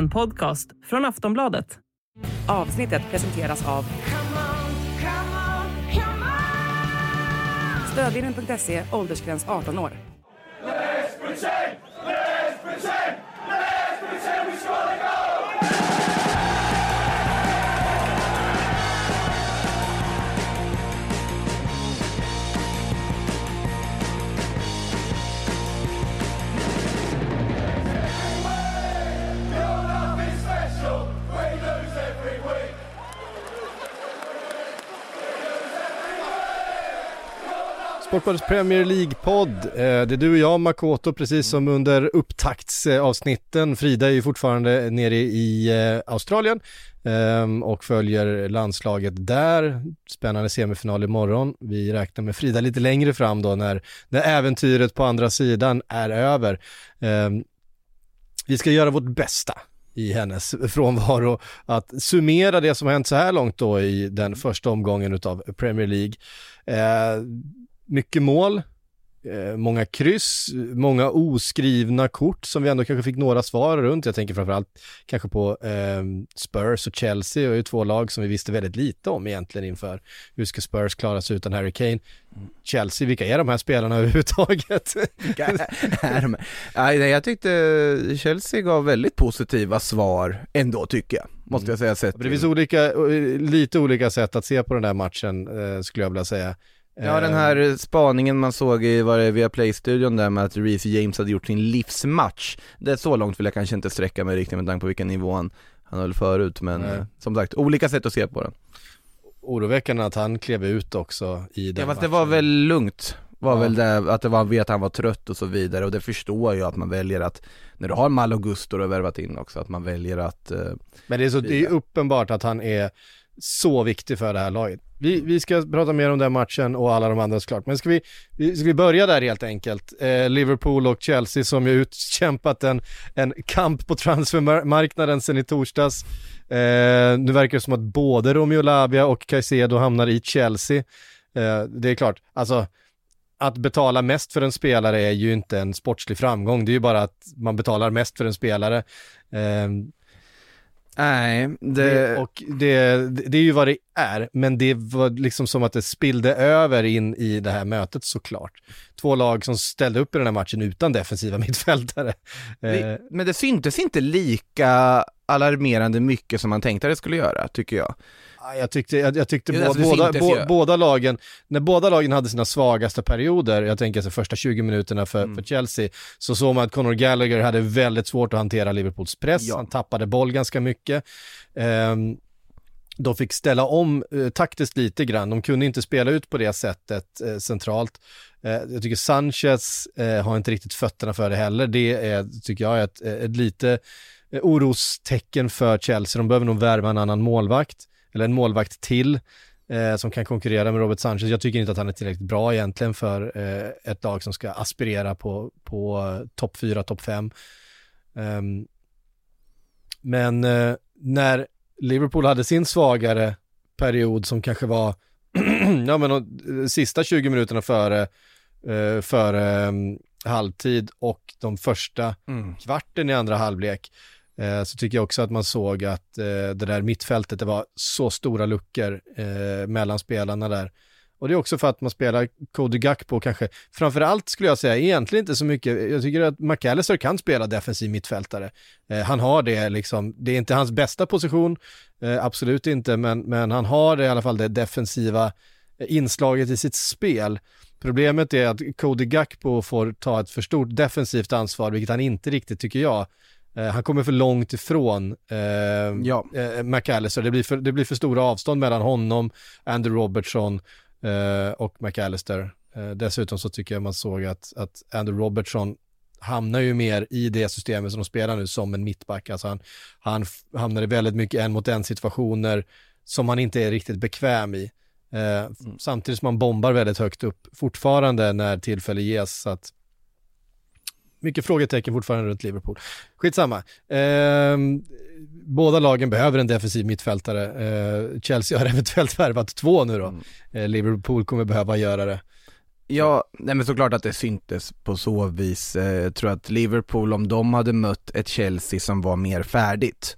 En podcast från Aftonbladet. Avsnittet presenteras av Stödvinnen.se, åldersgräns 18 år. Sportbladets Premier League-podd. Eh, det är du och jag, Makoto, precis som under upptaktsavsnitten. Frida är ju fortfarande nere i eh, Australien ehm, och följer landslaget där. Spännande semifinal imorgon. Vi räknar med Frida lite längre fram då när, när äventyret på andra sidan är över. Ehm, vi ska göra vårt bästa i hennes frånvaro att summera det som har hänt så här långt då i den första omgången utav Premier League. Eh, mycket mål, eh, många kryss, många oskrivna kort som vi ändå kanske fick några svar runt. Jag tänker framförallt kanske på eh, Spurs och Chelsea och är ju två lag som vi visste väldigt lite om egentligen inför hur ska Spurs klara sig utan Harry Kane. Chelsea, vilka är de här spelarna överhuvudtaget? Vilka är de? Nej, nej, jag tyckte Chelsea gav väldigt positiva svar ändå tycker jag, måste jag säga sett Det finns olika, lite olika sätt att se på den där matchen eh, skulle jag vilja säga. Ja den här spaningen man såg i, var det via Play-studion där med att Reece James hade gjort sin livsmatch. Det är så långt vill jag kanske inte sträcka mig riktigt med tanke på vilken nivå han, han höll förut men Nej. eh, som sagt, olika sätt att se på den. Oroväckande att han klev ut också i den Ja fast det var väl lugnt, var Ja. väl det, att det var, vet att han var trött och så vidare och det förstår jag att man väljer att, när du har Malo Gusto och värvat in också, att man väljer att eh, Men det är, så, det är uppenbart att han är så viktig för det här laget. Vi, vi ska prata mer om den matchen och alla de andra såklart. Men ska vi, ska vi börja där helt enkelt? Eh, Liverpool och Chelsea som ju utkämpat en, en kamp på transfermarknaden sen i torsdags. Eh, nu verkar det som att både Romeo Lavia och Caicedo hamnar i Chelsea. Eh, det är klart, alltså att betala mest för en spelare är ju inte en sportslig framgång. Det är ju bara att man betalar mest för en spelare. Eh, Eh, Nej, det, och det, det är ju vad det är, men det var liksom som att det spillde över in i det här mötet såklart. Två lag som ställde upp i den här matchen utan defensiva mittfältare. Eh, det, men det syntes inte lika alarmerande mycket som man tänkte det skulle göra, tycker jag. Ja, jag tyckte, jag, jag tyckte båda, syntes bå, ju. båda lagen, när båda lagen hade sina svagaste perioder, jag tänker alltså första 20 minuterna för, Mm. för Chelsea, så såg man att Conor Gallagher hade väldigt svårt att hantera Liverpools press, Ja. han tappade boll ganska mycket. Ehm, de fick ställa om eh, taktiskt lite grann. De kunde inte spela ut på det sättet eh, centralt. Eh, jag tycker Sanchez eh, har inte riktigt fötterna för det heller. Det är, tycker jag är ett, ett lite eh, orostecken för Chelsea. De behöver nog värva en annan målvakt, eller en målvakt till, eh, som kan konkurrera med Robert Sanchez. Jag tycker inte att han är tillräckligt bra egentligen för eh, ett lag som ska aspirera på, på eh, topp 4, topp 5. Ehm, men eh, när Liverpool hade sin svagare period som kanske var, ja men och, eh, sista 20 minuterna före, eh, före um, halvtid och de första kvarten i andra halvlek Eh, så tycker jag också att man såg att eh, det där mittfältet, det var så stora luckor eh, mellan spelarna där. Och det är också för att man spelar Cody Gakpo kanske, framförallt skulle jag säga, egentligen inte så mycket, jag tycker att McAllister kan spela defensiv mittfältare. Eh, han har det liksom, det är inte hans bästa position, eh, absolut inte, men, men han har det, i alla fall det defensiva eh, inslaget i sitt spel. Problemet är att Cody Gakpo får ta ett för stort defensivt ansvar, vilket han inte riktigt tycker jag. Eh, han kommer för långt ifrån eh, Ja. eh, McAllister. Det blir, för, det blir för stora avstånd mellan honom, Andrew Robertson eh, och McAllister. Eh, dessutom så tycker jag man såg att, att Andrew Robertson hamnar ju mer i det systemet som de spelar nu som en mittback. Alltså han, han hamnar i väldigt mycket en mot en situationer som han inte är riktigt bekväm i. Eh, f- Samtidigt som man bombar väldigt högt upp fortfarande när tillfälle ges. Så att mycket frågetecken fortfarande runt Liverpool. Skitsamma. Ehm, båda lagen behöver en defensiv mittfältare. Eh, Chelsea har eventuellt värvat två nu då. Mm. Eh, Liverpool kommer behöva göra det. Ja, nej men såklart att det syntes på så vis. Eh, Jag tror att Liverpool, om de hade mött ett Chelsea som var mer färdigt,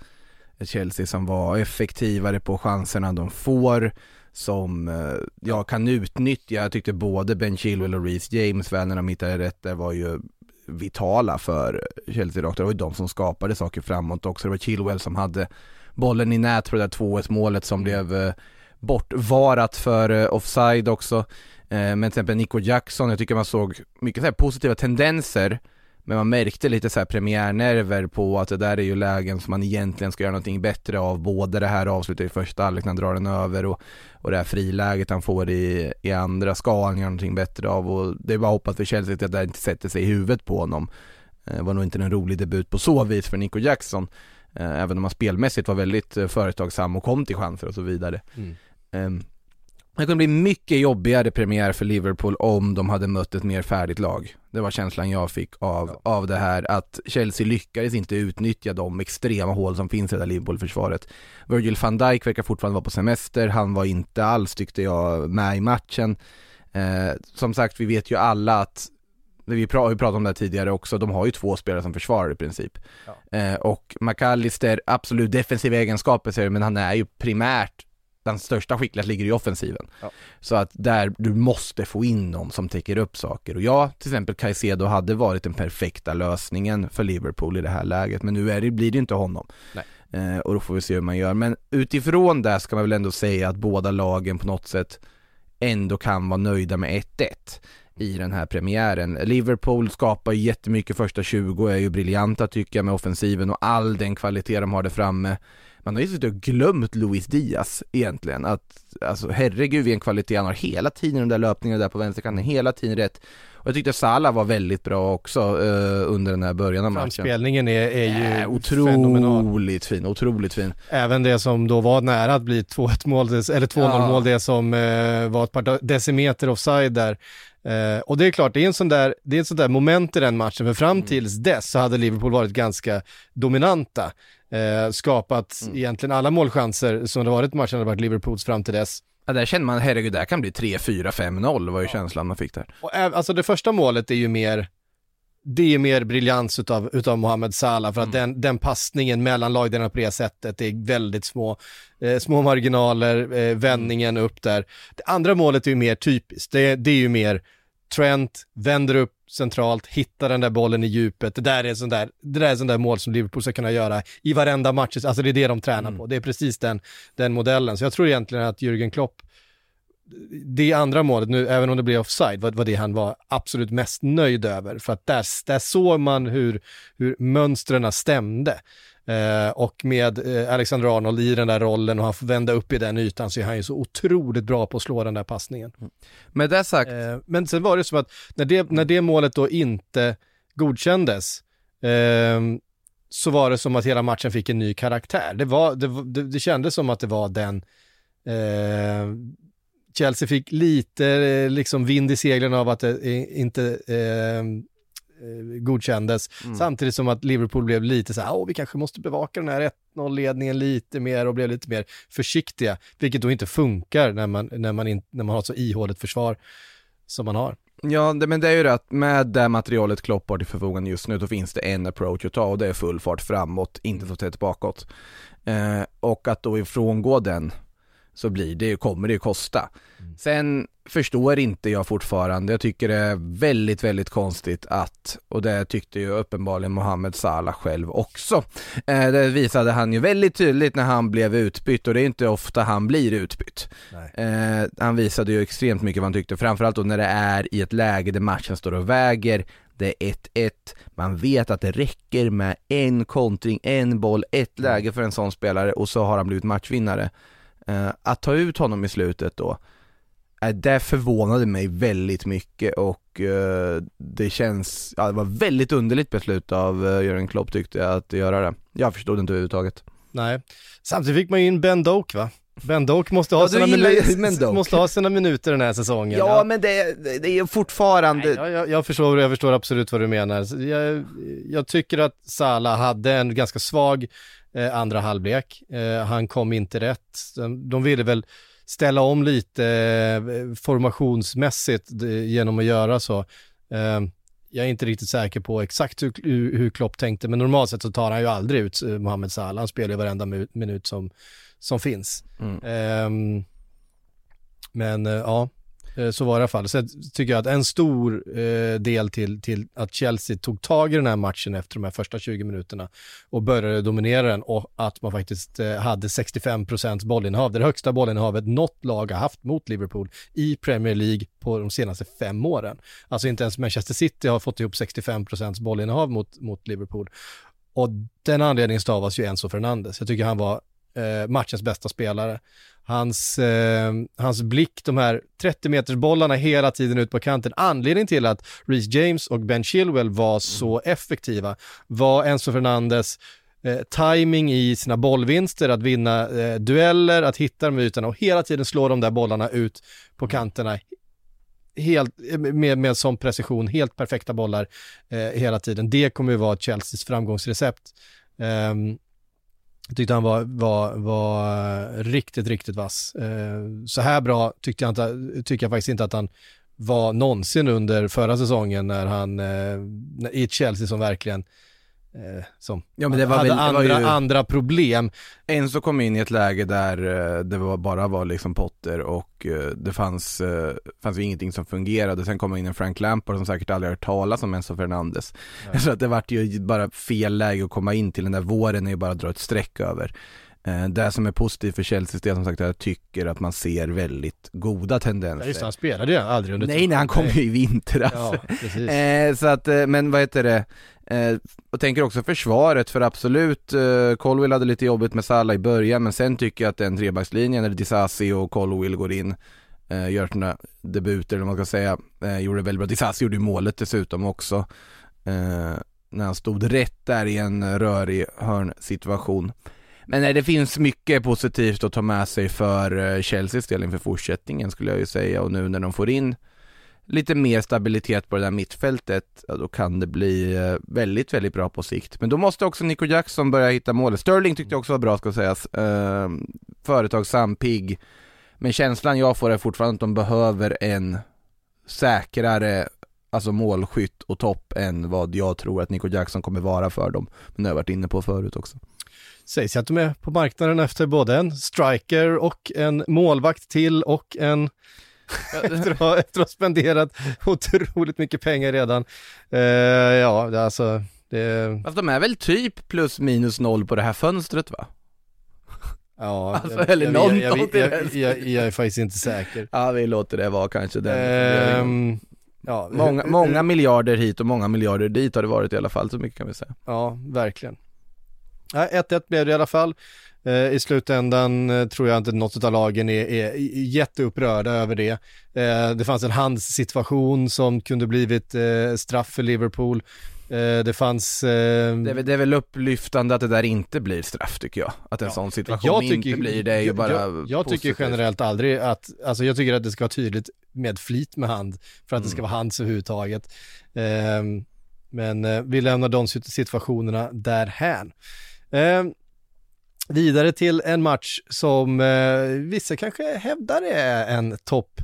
ett Chelsea som var effektivare på chanserna de får, som eh, jag kan utnyttja. Jag tyckte både Ben Chilwell och Reece James, väl när de hittade rätt där, var ju vitala för Chelsea rakt. Det var ju de som skapade saker framåt också. Det var Chilwell som hade bollen i nät på det där 2-1 målet som blev eh, bortvarat för eh, offside också. Eh, men till exempel Nico Jackson, jag tycker man såg mycket så här positiva tendenser men man märkte lite så här premiärnerver på att det där är ju lägen som man egentligen ska göra någonting bättre av. Både det här avslutet i första halvlek när han drar den över och, och det här friläget han får i, i andra ska han göra någonting bättre av. Och det är bara hoppas för Chelsea att det där inte sätter sig i huvudet på honom. Det var nog inte en rolig debut på så vis för Nico Jackson. Eh, Även om han spelmässigt var väldigt eh, företagsam och kom till chanser och så vidare. Mm. Det kunde bli mycket jobbigare premiär för Liverpool om de hade mött ett mer färdigt lag. Det var känslan jag fick av, av det här att Chelsea lyckades inte utnyttja de extrema hål som finns i det där Liverpool-försvaret. Virgil van Dijk verkar fortfarande vara på semester, han var inte alls tyckte jag med i matchen. Eh, som sagt, vi vet ju alla att vi pra- har ju pratat om det här tidigare också, de har ju två spelare som försvarar i princip. Eh, och McAllister, absolut defensiva egenskaper säger men han är ju primärt den största skicklighet ligger i offensiven. Ja. Så att där, du måste få in någon som täcker upp saker. Och ja, till exempel Caicedo hade varit den perfekta lösningen för Liverpool i det här läget, men nu är det, blir det inte honom. Eh, och då får vi se hur man gör. Men utifrån det ska man väl ändå säga att båda lagen på något sätt ändå kan vara nöjda med 1-1 i den här premiären. Liverpool skapar jättemycket första 20 är ju briljanta tycker jag med offensiven och all den kvalitet de har där framme. Man har ju suttit och glömt Luis Diaz egentligen. Att, alltså herregud vilken kvalitet han har hela tiden de där löpningarna där på vänsterkanten, hela tiden rätt. Och jag tyckte Salah var väldigt bra också eh, under den här början av matchen. Framspelningen är, är ju Äh, fenomenal. otroligt fin, otroligt fin. Även det som då var nära att bli 2-1 mål, eller 2-0 Ja. mål, det som eh, var ett par decimeter offside där. Eh, och det är klart, det är en sån där, det är ett sånt där moment i den matchen, för fram tills dess så hade Liverpool varit ganska dominanta. Eh, skapat egentligen alla målchanser som det varit matchen hade varit Liverpools fram till dess. Ja, där känner man, herregud, där kan bli 3-4-5-0 var ju känslan man fick där. Och alltså det första målet är ju mer, det är mer briljans utav, utav Mohamed Salah för att den, den passningen mellan lagdelarna på det sättet det är väldigt små, eh, små marginaler, eh, vändningen upp där. Det andra målet är ju mer typiskt, det, det är ju mer Trent, vänder upp centralt, hittar den där bollen i djupet. Det där är sån där, det där är sån där mål som Liverpool ska kunna göra i varenda match. Alltså det är det de tränar på. Det är precis den, den modellen. Så jag tror egentligen att Jürgen Klopp det andra målet, nu, även om det blev offside, var, var det han var absolut mest nöjd över. För att där, där såg man hur, hur mönstren stämde. Eh, och med eh, Alexander Arnold i den där rollen och han får vända upp i den ytan så är han ju så otroligt bra på att slå den där passningen. Med det sagt, Eh, men sen var det som att när det, när det målet då inte godkändes ehm, så var det som att hela matchen fick en ny karaktär. Det, var, det, det, det kändes som att det var den eh, Chelsea fick lite liksom vind i seglen av att det inte eh, godkändes. Samtidigt som att Liverpool blev lite så här, åh vi kanske måste bevaka den här 1-0-ledningen lite mer och blev lite mer försiktiga, vilket då inte funkar när man, när man, in, när man har så ihåligt försvar som man har. Ja, det, men det är ju det att med det materialet Klopp har till förfogande just nu, då finns det en approach att ta och det är full fart framåt, inte så tätt bakåt. Eh, och att då ifrångå den, så blir det, kommer det ju kosta. Sen förstår inte jag fortfarande, jag tycker det är väldigt, väldigt konstigt att, och det tyckte ju uppenbarligen Mohamed Salah själv också, eh, det visade han ju väldigt tydligt när han blev utbytt och det är inte ofta han blir utbytt. Eh, han visade ju extremt mycket vad han tyckte, framförallt då när det är i ett läge där matchen står och väger, det är 1-1, man vet att det räcker med en kontring, en boll, ett läge för en sån spelare och så har han blivit matchvinnare. Eh, att ta ut honom i slutet då, eh, det förvånade mig väldigt mycket och eh, det känns, ja det var väldigt underligt beslut av uh, Jörgen Klopp tyckte jag att göra det. Jag förstod inte överhuvudtaget. Nej. Samtidigt fick man ju in Ben Doak va? Ben Doak måste ha, Ja, du sina, gillar ju minu- Ben Doak. måste ha sina minuter den här säsongen. Ja, men det, det är fortfarande, Nej, jag, jag, jag, förstår, jag förstår absolut vad du menar. Jag, jag tycker att Salah hade en ganska svag eh, andra halvlek. Eh, han kom inte rätt. De, ville väl ställa om lite eh, formationsmässigt eh, genom att göra så. Eh, jag är inte riktigt säker på exakt hur, hur Klopp tänkte, men normalt sett så tar han ju aldrig ut eh, Mohamed Salah. Han spelar ju varenda minut som, som finns. Mm. Um, men ja, Eh, så var det i alla fall. Sen tycker jag att en stor eh, del till, till att Chelsea tog tag i den här matchen efter de här första 20 minuterna och började dominera den och att man faktiskt eh, hade 65 procents bollinnehav. Det, det högsta bollinnehavet något lag har haft mot Liverpool i Premier League på de senaste fem åren. Alltså inte ens Manchester City har fått ihop 65 procents bollinnehav mot, mot Liverpool. Och den anledningen stavas ju Enzo Fernandes. Jag tycker han var eh, matchens bästa spelare. Hans, eh, hans blick, de här 30 meters bollarna hela tiden ut på kanten. Anledningen till att Reece James och Ben Chilwell var så effektiva var Enzo Fernandes eh, timing i sina bollvinster, att vinna eh, dueller, att hitta de ytorna och hela tiden slå de där bollarna ut på kanterna helt, med, med sån precision, helt perfekta bollar eh, hela tiden. Det kommer ju vara Chelseas framgångsrecept. Um, jag tyckte han var, var, var eh, riktigt, riktigt vass. Eh, så här bra tyckte jag, inte, tycker jag faktiskt inte att han var någonsin under förra säsongen när han, eh, i ett Chelsea som verkligen som ja, men det var hade väl, andra, var ju... andra problem. Enzo kom in i ett läge där eh, det var, bara var liksom Potter och eh, det fanns, eh, fanns ju ingenting som fungerade. Sen kom in en Frank Lampard som säkert aldrig hört talas om Enzo Fernandes. Ja. Så att det vart ju bara fel läge att komma in till den där våren är ju bara att dra ett streck över. Eh, det som är positivt för Chelseas del som sagt jag tycker att man ser väldigt goda tendenser. Ja, just det, han spelade ju aldrig under Nej, nej han kom ju i vintras. Ja, eh, så att, eh, men vad heter det, eh, och tänker också försvaret för absolut, eh, Colwill hade lite jobbigt med Salah i början men sen tycker jag att den trebackslinjen när Disasi och Colwill går in eh, gör sina debuter eller vad man ska säga, eh, gjorde det väldigt bra. Disasi gjorde ju målet dessutom också. Eh, när han stod rätt där i en rörig hörnsituation. Men nej, det finns mycket positivt att ta med sig för eh, Chelseas del inför fortsättningen skulle jag ju säga och nu när de får in lite mer stabilitet på det där mittfältet, ja, då kan det bli eh, väldigt, väldigt bra på sikt. Men då måste också Nico Jackson börja hitta målet. Sterling tyckte jag också var bra ska sägas. Eh, företagsam, pigg. Men känslan jag får är fortfarande att de behöver en säkrare alltså målskytt och topp än vad jag tror att Nico Jackson kommer vara för dem. Men det har jag varit inne på förut också sägs att de är på marknaden efter både en striker och en målvakt till och en efter, att ha, efter att ha spenderat otroligt mycket pengar redan. Uh, ja, alltså det... Fast de är väl typ plus minus noll på det här fönstret va? Ja, alltså, jag, eller någonting jag, jag, jag, jag, är faktiskt inte säker. Ja, vi låter det vara kanske den. Um, ja, många, många miljarder hit och många miljarder dit har det varit i alla fall, så mycket kan vi säga. Ja, verkligen. 1-1 blev det i alla fall. Eh, I slutändan eh, tror jag inte något av lagen är, är jätteupprörda över det. Eh, det fanns en handssituation som kunde blivit straff för Liverpool. Det fanns... Det är, väl, det är, väl, upplyftande att det där inte blir straff tycker jag. Att en ja. sån situation tycker, inte blir det är ju bara Jag, jag tycker generellt aldrig att, alltså jag tycker att det ska vara tydligt med flit med hand för att mm. det ska mm. vara hands överhuvudtaget. Men vi lämnar de situationerna därhän. Eh, vidare till en match som eh, vissa kanske hävdar är en topp,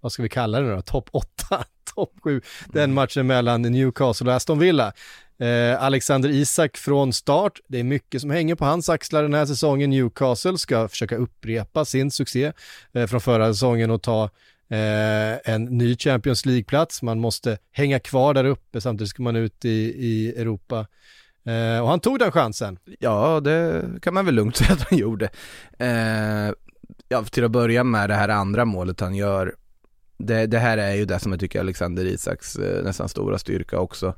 vad ska vi kalla det nu då, topp 8, topp 7, den mm. matchen mellan Newcastle och Aston Villa. Eh, Alexander Isak från start, det är mycket som hänger på hans axlar den här säsongen. Newcastle ska försöka upprepa sin succé eh, från förra säsongen och ta eh, en ny Champions League-plats. Man måste hänga kvar där uppe, samtidigt ska man ut i, i Europa Eh, och han tog den chansen. Ja, det kan man väl lugnt säga att han gjorde. Eh, ja, till att börja med det här andra målet han gör. Det, det här är ju det som jag tycker Alexander Isaks eh, nästan stora styrka också.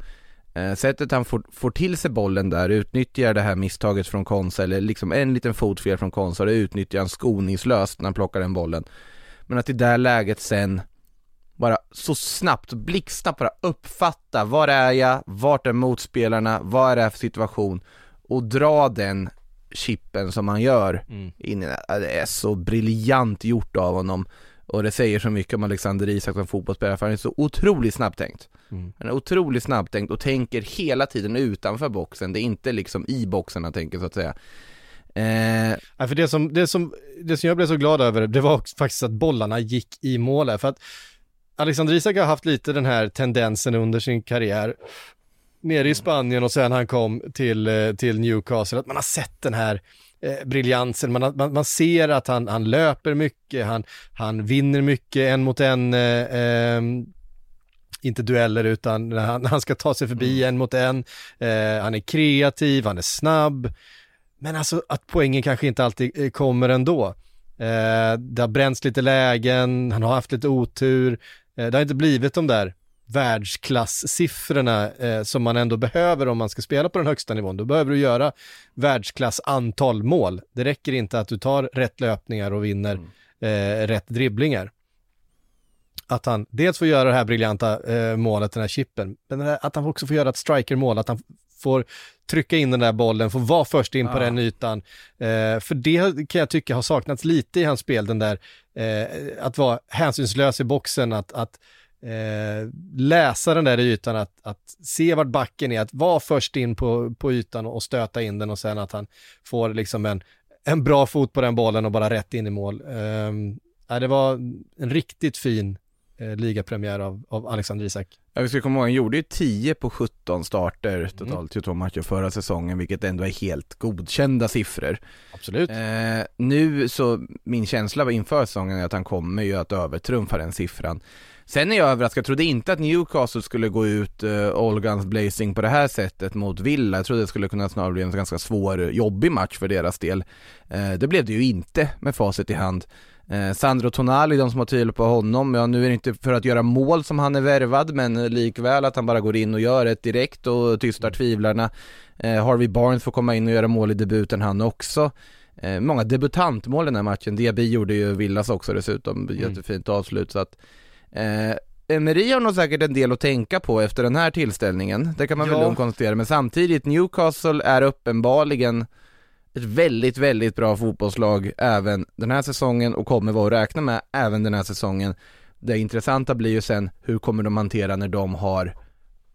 Eh, sättet han får, får till sig bollen där, utnyttjar det här misstaget från Konsa, eller liksom en liten fotfel från Konsa, det utnyttjar han skoningslöst när han plockar den bollen. Men att i det läget sen bara så snabbt, blixtsnabbt bara uppfatta, var är jag, vart är motspelarna, vad är det här för situation och dra den chippen som han gör mm. in i det är så briljant gjort av honom och det säger så mycket om Alexander Isak som fotbollsspelare för han är så otroligt snabbtänkt. Mm. Han är otroligt snabbtänkt och tänker hela tiden utanför boxen, det är inte liksom i boxen han tänker så att säga. Eh, Ja, för det som, det, som, det som jag blev så glad över, det var faktiskt att bollarna gick i målet. För att Alexander Isak har haft lite den här tendensen under sin karriär, nere i Spanien och sen han kom till, eh, till Newcastle, att man har sett den här eh, briljansen, man, man, man ser att han, han löper mycket, han, han vinner mycket en mot en, eh, ehm, inte dueller utan när han, han ska ta sig förbi en mot en, eh, han är kreativ, han är snabb, men alltså att poängen kanske inte alltid eh, kommer ändå. Eh, det har bränts lite lägen, han har haft lite otur. Eh, det har inte blivit de där världsklasssiffrorna eh, som man ändå behöver om man ska spela på den högsta nivån. Då behöver du göra världsklass antal mål. Det räcker inte att du tar rätt löpningar och vinner eh, rätt dribblingar. Att han dels får göra det här briljanta eh, målet, den här chippen, men här, att han också får göra ett strikermål, att han får trycka in den där bollen, får vara först in på Ja. den ytan. Eh, för det kan jag tycka har saknats lite i hans spel, den där eh, att vara hänsynslös i boxen, att, att eh, läsa den där ytan, att, att se vart backen är, att vara först in på, på ytan och stöta in den och sen att han får liksom en, en bra fot på den bollen och bara rätt in i mål. Eh, det var en riktigt fin eh, ligapremiär av, av Alexander Isak. Ja, vi ska komma ihåg, han gjorde ju 10 på 17 starter Mm. totalt 22 matcher förra säsongen, vilket ändå är helt godkända siffror. Absolut. Eh, nu så, min känsla inför säsongen är att han kommer ju att övertrumfa den siffran. Sen är jag överraskad, jag trodde inte att Newcastle skulle gå ut uh, all guns blazing på det här sättet mot Villa. Jag trodde det skulle kunna snarare bli en ganska svår, jobbig match för deras del. Eh, det blev det ju inte med facit i hand. Eh, Sandro Tonali, de som har tvivlat på honom, ja nu är det inte för att göra mål som han är värvad, men likväl att han bara går in och gör ett direkt och tystar tvivlarna. Eh, Harvey Barnes får komma in och göra mål i debuten han också. Eh, många debutantmål i den här matchen, Diaby gjorde ju Villas också dessutom, jättefint avslut så att eh, Emery har nog säkert en del att tänka på efter den här tillställningen, det kan man väl Ja. lugnt konstatera, men samtidigt Newcastle är uppenbarligen ett väldigt, väldigt bra fotbollslag även den här säsongen och kommer vara att räkna med även den här säsongen. Det intressanta blir ju sen, hur kommer de hantera när de har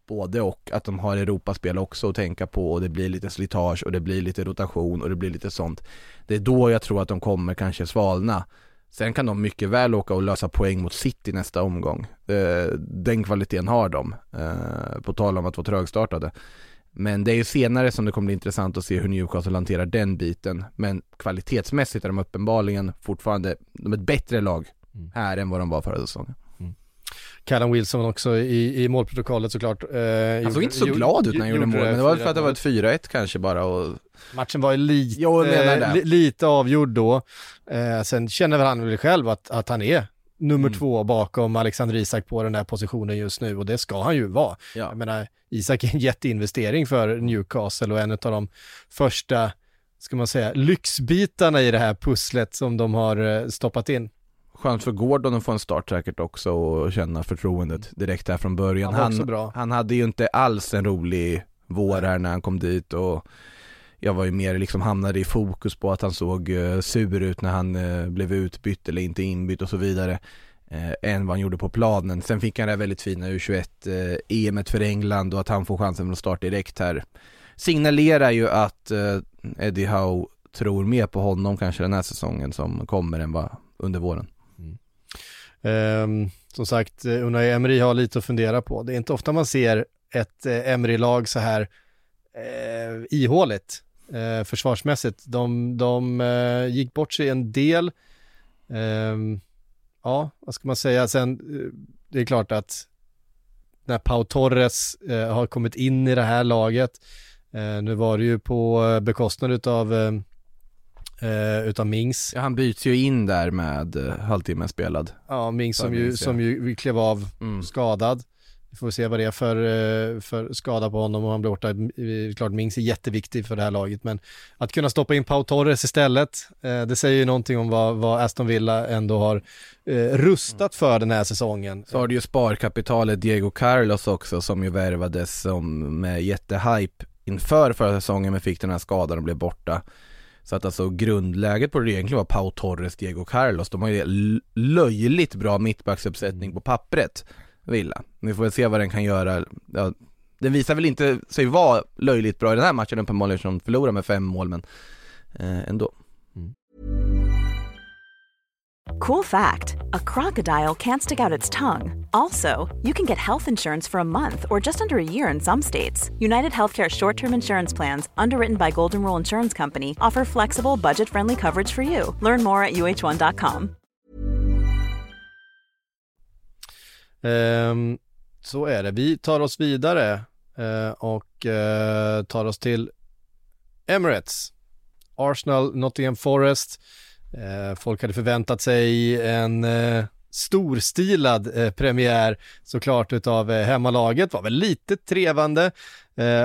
både och, att de har Europaspel också att tänka på och det blir lite slitage och det blir lite rotation och det blir lite sånt. Det är då jag tror att de kommer kanske svalna. Sen kan de mycket väl åka och lösa poäng mot City nästa omgång. Eh, den kvaliteten har de, eh, på tal om att vara trögstartade. Men det är ju senare som det kommer bli intressant att se hur Newcastle hanterar den biten. Men kvalitetsmässigt är de uppenbarligen fortfarande, de är ett bättre lag Mm. här än vad de var förra säsongen. Callum Wilson också i, i målprotokollet såklart. Eh, Han såg gjorde- inte så gjorde- glad ut när han gjorde mål, men det var för att det var ett 4-1 kanske bara och Matchen var ju lite, li, lite avgjord då. Eh, sen känner väl han väl själv att, att han är nummer Mm. två bakom Alexander Isak på den här positionen just nu och det ska han ju vara. ja. Jag menar, Isak är en jätteinvestering för Newcastle och en av de första, ska man säga, lyxbitarna i det här pusslet som de har eh, stoppat in. Skönt för Gordon att få en start säkert också och känna förtroendet direkt där från början. Han Han, han hade ju inte alls en rolig vår här när han kom dit och jag var ju mer liksom hamnade i fokus på att han såg eh, sur ut när han eh, blev utbytt eller inte inbytt och så vidare eh, än vad han gjorde på planen. Sen fick han det här väldigt fina U21 eh, EMet för England och att han får chansen att starta direkt här signalerar ju att eh, Eddie Howe tror mer på honom kanske den här säsongen som kommer än vad under våren. Mm. Ehm, som sagt, eh, Unai Emery har lite att fundera på. Det är inte ofta man ser ett eh, Emery-lag så här eh, ihåligt eh, försvarsmässigt. De, de eh, gick bort sig en del. Ehm, ja, vad ska man säga? Sen, eh, det är klart att när Pau Torres eh, har kommit in i det här laget, eh, nu var det ju på eh, bekostnad utav eh, eh, utav Mings. Ja, han byts ju in där med uh, halvtimme spelad. Ja, Mings som ju, som ju klev av Mm. skadad. Vi får se vad det är för, eh, för skada på honom och han blir borta. Klart Mings är jätteviktig för det här laget men att kunna stoppa in Pau Torres istället, eh, det säger ju någonting om vad, vad Aston Villa ändå har eh, rustat för den här säsongen. Så har du ju sparkapitalet Diego Carlos också som ju värvades som med jättehype inför förra säsongen men fick den här skadan och blev borta. Så att alltså grundläget på det egentligen var Pau Torres, Diego Carlos. De har ju löjligt bra mittbacksuppsättning på pappret, Villa. Vi får väl se vad den kan göra. Ja, den visar väl inte sig vara löjligt bra i den här matchen uppenbarligen som de förlorar med fem mål men eh, ändå. Mm. Cool fact a crocodile can't stick out its tongue. Also, you can get health insurance for a month or just under a year in some states. United Healthcare short term insurance plans, underwritten by Golden Rule Insurance Company, offer flexible, budget friendly coverage for you. Learn more at uh1.com. så är det. Vi tar oss vidare eh, och eh, tar oss till Emirates. Arsenal, Nottingham Forest. Eh, folk hade förväntat sig en storstilad premiär såklart utav eh, hemmalaget. Var väl lite trevande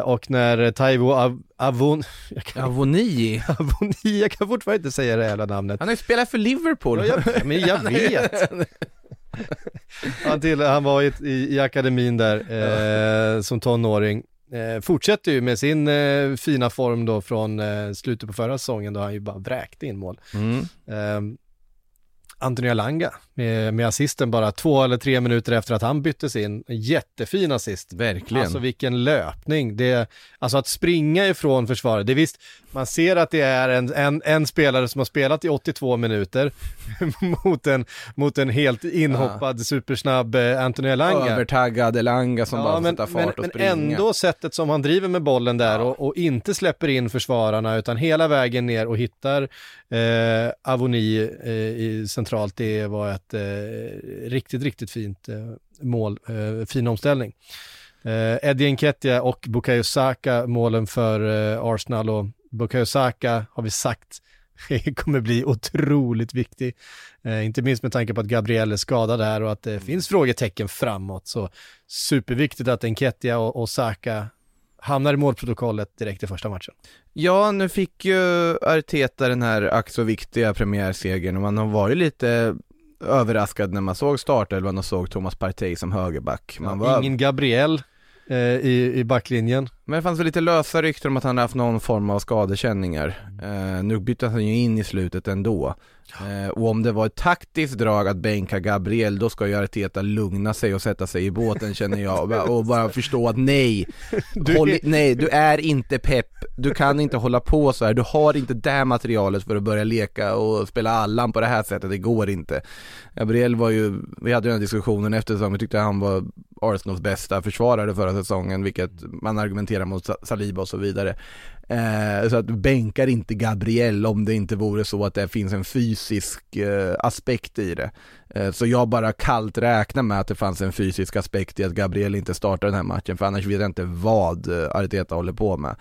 och när Taivo Av Avon... Kan, Avonii, Avoni, jag kan fortfarande inte säga det jävla namnet. han har ju spelat för Liverpool. Ja, jag, men jag vet. Han, till, han var i, i, i akademin där eh, som tonåring. Eh, fortsätter ju med sin eh, fina form då från eh, slutet på förra säsongen då han ju bara vräkte in mål. Mm. Anthony Alanga med, med assisten bara två eller tre minuter efter att han byttes in. Jättefin assist. Verkligen. Alltså vilken löpning. Det, alltså att springa ifrån försvaret. Det är visst, man ser att det är en, en, en spelare som har spelat i 82 minuter mot, en, mot en helt inhoppad supersnabb eh, Anthony Elanga. Övertaggad Elanga som bara får men, sätta men, fart och men springa. ändå sättet som han driver med bollen där och, och inte släpper in försvararna utan hela vägen ner och hittar eh, Avoni eh, i centralt. Det var ett eh, riktigt, riktigt fint eh, mål, eh, fin omställning. Eh, Eddie Nketiah och Bukayo Saka målen för Arsenal och Bukayo Saka har vi sagt kommer bli otroligt viktig. Eh, inte minst med tanke på att Gabriel är skadad här och att det finns frågetecken framåt. Så superviktigt att Nketiah och, och Saka hamnar i målprotokollet direkt i första matchen. Ja, nu fick ju Arteta den här ack så viktiga premiärsegern och man har varit lite överraskad när man såg startelvan och såg Thomas Partey som högerback. Man var... Ingen Gabriel eh, i, i backlinjen. Men det fanns väl lite lösa rykten om att han haft någon form av skadekänningar. Eh, nu bytte han ju in i slutet ändå. Eh, och om det var ett taktiskt drag att bänka Gabriel, då ska ju Arteta lugna sig och sätta sig i båten känner jag och bara, förstå att nej, Du håll, nej, du är inte pepp, du kan inte hålla på så här. du har inte det här materialet för att börja leka och spela Allan på det här sättet, det går inte. Gabriel var ju, vi hade ju den diskussionen efter säsongen, vi tyckte han var Arsenals bästa försvarare förra säsongen, vilket man argumenterar mot Saliba och så vidare. Eh, så att du bänkar inte Gabriel om det inte vore så att det finns en fysisk eh, aspekt i det. Eh, så jag bara kallt räknar med att det fanns en fysisk aspekt i att Gabriel inte startar den här matchen, för annars vet jag inte vad eh, Arteta håller på med.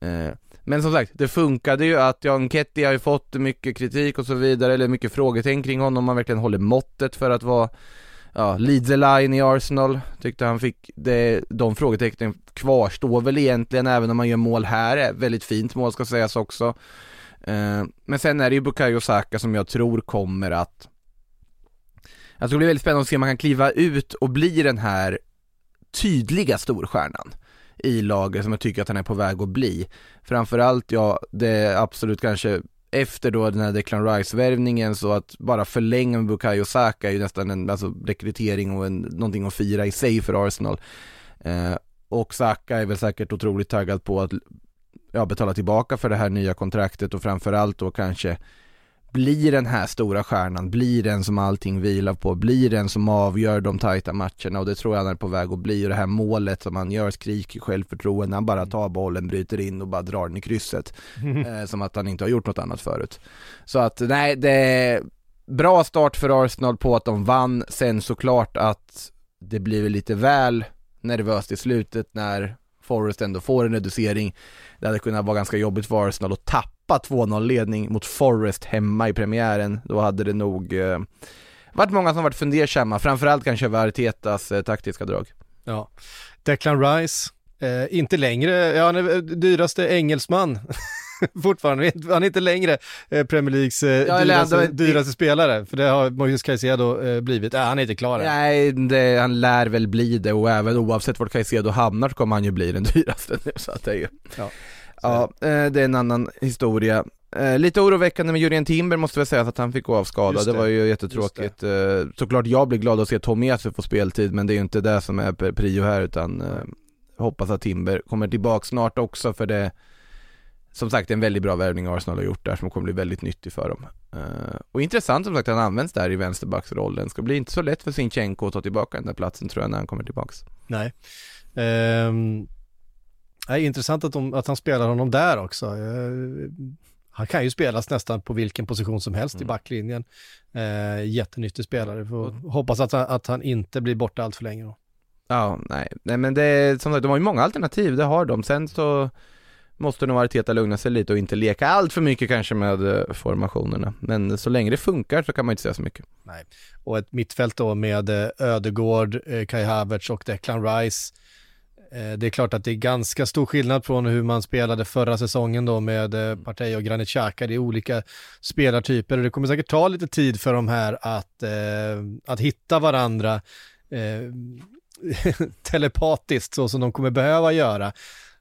Eh, men som sagt, det funkade ju att Jan Ketty har ju fått mycket kritik och så vidare, eller mycket frågetecken kring honom, han verkligen håller måttet för att vara Ja, lead the line i Arsenal, tyckte han fick det, de frågetecknen kvarstår väl egentligen även om man gör mål här, väldigt fint mål ska sägas också eh, Men sen är det ju Bukayo Saka som jag tror kommer att Jag tror det blir väldigt spännande att se om man kan kliva ut och bli den här tydliga storstjärnan i laget som jag tycker att han är på väg att bli. Framförallt, ja, det är absolut kanske efter då den här Declan Rice-värvningen så att bara förlänga med Bukayo Saka är ju nästan en alltså, rekrytering och en, någonting att fira i sig för Arsenal. Eh, och Saka är väl säkert otroligt taggad på att ja, betala tillbaka för det här nya kontraktet och framförallt då kanske blir den här stora stjärnan, blir den som allting vilar på, blir den som avgör de tajta matcherna och det tror jag han är på väg att bli och det här målet som han gör skriker självförtroende, han bara tar bollen, bryter in och bara drar den i krysset. eh, som att han inte har gjort något annat förut. Så att nej, det är bra start för Arsenal på att de vann, sen såklart att det blir lite väl nervöst i slutet när Forrest ändå får en reducering. Det hade kunnat vara ganska jobbigt för Arsenal att tappa 2-0 ledning mot Forrest hemma i premiären. Då hade det nog eh, varit många som varit fundersamma, framförallt kanske över Artetas eh, taktiska drag. Ja. Declan Rice, eh, inte längre, ja han är dyraste engelsman. Fortfarande, han är inte längre eh, Premier Leagues eh, Ja, dyraste, ändå- dyraste spelare, för det har Moises Caicedo eh, blivit. Äh, han är inte klar än. Nej, det, han lär väl bli det och även oavsett vart Caicedo hamnar så kommer han ju bli den dyraste nu så att det är ju Ja. Ja, eh, det är en annan historia Eh, lite oroväckande med Jurien Timber måste väl säga att han fick gå av skada, det. det, var ju jättetråkigt. Eh, såklart jag blir glad att se Tomiasu få speltid men det är ju inte det som är prio här utan hoppas att Timber kommer tillbaka snart också för det som sagt en väldigt bra värvning Arsenal har gjort där som kommer bli väldigt nyttig för dem. Och intressant som sagt att han används där i vänsterbacksrollen. Ska bli inte så lätt för Sinchenko att ta tillbaka den där platsen tror jag när han kommer tillbaks. Nej. Um, är intressant att, de, att han spelar honom där också. Uh, han kan ju spelas nästan på vilken position som helst mm. i backlinjen. Uh, jättenyttig spelare. Får mm. hoppas att, att han inte blir borta allt för länge då. Ja, nej, nej men det är som sagt, de har ju många alternativ, det har de. Sen så måste nog Arteta lugna sig lite och inte leka allt för mycket kanske med eh, formationerna. Men så länge det funkar så kan man inte säga så mycket. Nej, och ett mittfält då med eh, Ödegård, eh, Kai Havertz och Declan Rice. Det är klart att det är ganska stor skillnad från hur man spelade förra säsongen då med Partey och Granit Xhaka. Det är olika spelartyper och det kommer säkert ta lite tid för de här att, att hitta varandra telepatiskt så som de kommer behöva göra.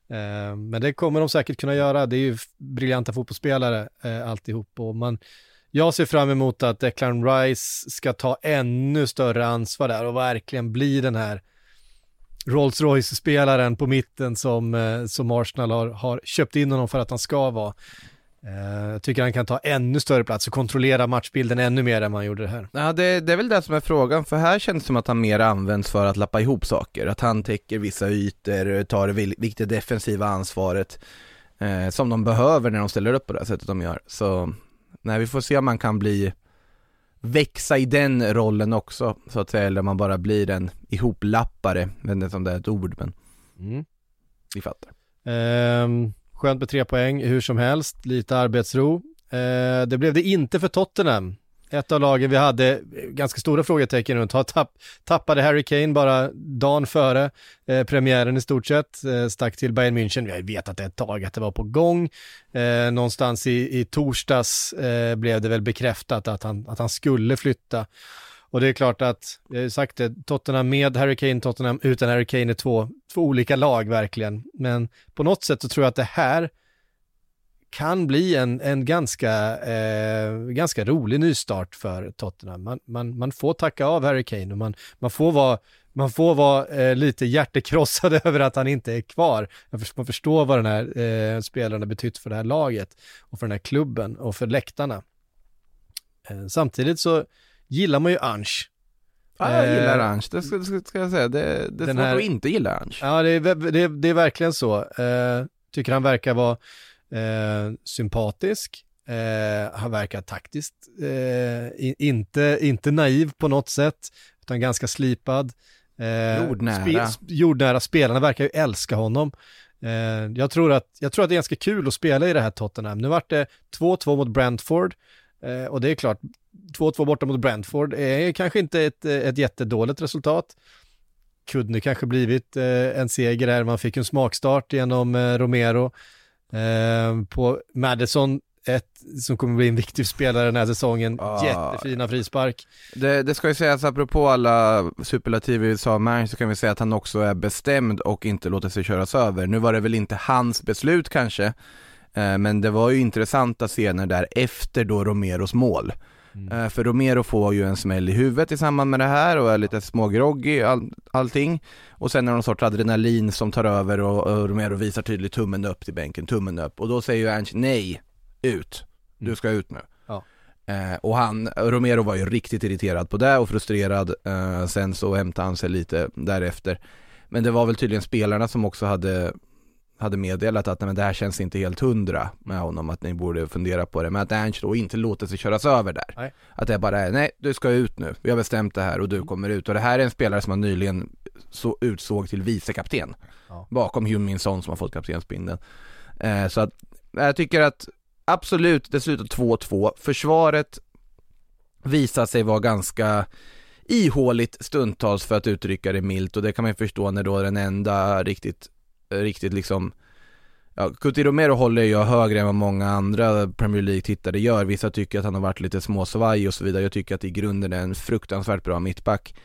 Eh, men det kommer de säkert kunna göra. Det är ju briljanta fotbollsspelare eh, alltihop. Och man, jag ser fram emot att Declan Rice ska ta ännu större ansvar där och verkligen bli den här Rolls Royce-spelaren på mitten som, eh, som Arsenal har, har köpt in honom för att han ska vara. Eh, jag tycker han kan ta ännu större plats och kontrollera matchbilden ännu mer än man gjorde det här. Ja, det, det är väl det som är frågan, för här känns det som att han mer används för att lappa ihop saker. Att han täcker vissa ytor, tar det viktiga defensiva ansvaret eh, som de behöver när de ställer upp på det här sättet de gör. Så nej, vi får se om man kan bli växa i den rollen också, så att säga, eller man bara blir en ihoplappare, jag vet inte om det är ett ord, men mm. vi fattar. Um... Skönt med tre poäng hur som helst, lite arbetsro. Eh, det blev det inte för Tottenham. Ett av lagen vi hade ganska stora frågetecken runt, har tapp, tappade Harry Kane bara dagen före eh, premiären i stort sett, eh, stack till Bayern München. Vi har vetat det ett tag att det var på gång. Eh, någonstans i, i torsdags eh, blev det väl bekräftat att han, att han skulle flytta. Och det är klart att, jag har ju sagt det, Tottenham med Harry Kane, Tottenham utan Harry Kane är två, två olika lag verkligen. Men på något sätt så tror jag att det här kan bli en, en ganska, eh, ganska rolig nystart för Tottenham. Man, man, man får tacka av Harry Kane och man, man får vara, man får vara eh, lite hjärtekrossad över att han inte är kvar. Man förstår vad den här eh, spelaren har betytt för det här laget och för den här klubben och för läktarna. Eh, samtidigt så gillar man ju Ange. Ja, jag gillar eh, Ange, det ska, ska, jag säga. Det, det är svårt här, att inte gilla Ange. Ja, det är, det, det är verkligen så. Eh, tycker han verkar vara eh, sympatisk. Eh, han verkar taktiskt eh, inte, inte naiv på något sätt, utan ganska slipad. Eh, jordnära. Spe, jordnära. Spelarna verkar ju älska honom. Eh, jag, tror att, jag tror att det är ganska kul att spela i det här Tottenham. Nu vart det 2-2 mot Brentford. Eh, och det är klart, 2-2 borta mot Brentford är kanske inte ett, ett jättedåligt resultat. Kunde kanske blivit en seger här, man fick en smakstart genom Romero. Eh, på Madison, ett som kommer bli en viktig spelare den här säsongen, ah. jättefina frispark. Det, det ska ju sägas apropå alla superlativer vi sa om så kan vi säga att han också är bestämd och inte låter sig köras över. Nu var det väl inte hans beslut kanske, eh, men det var ju intressanta scener där efter då Romeros mål. Mm. Eh, för Romero får ju en smäll i huvudet i samband med det här och är lite smågroggy all, allting. Och sen är det någon sorts adrenalin som tar över och, och Romero visar tydligt tummen upp till bänken, tummen upp. Och då säger ju Ernst nej, ut, du mm. ska ut nu. Ja. Eh, och han, Romero var ju riktigt irriterad på det och frustrerad. Eh, sen så hämtade han sig lite därefter. Men det var väl tydligen spelarna som också hade hade meddelat att nej, men det här känns inte helt hundra med honom, att ni borde fundera på det. Men att Ernst då inte låter sig köras över där. Nej. Att det bara är, nej du ska ut nu, vi har bestämt det här och du mm. kommer ut. Och det här är en spelare som man nyligen så utsåg till vicekapten. Ja. Bakom Hyun Min Son som har fått kaptensbindeln. Eh, så att jag tycker att absolut, det slutar 2-2. Försvaret visar sig vara ganska ihåligt stundtals för att uttrycka det milt och det kan man ju förstå när då den enda riktigt riktigt liksom Ja, Cuti Romero håller jag högre än vad många andra Premier League-tittare gör. Vissa tycker att han har varit lite småsvaj och så vidare. Jag tycker att i grunden är en fruktansvärt bra mittback.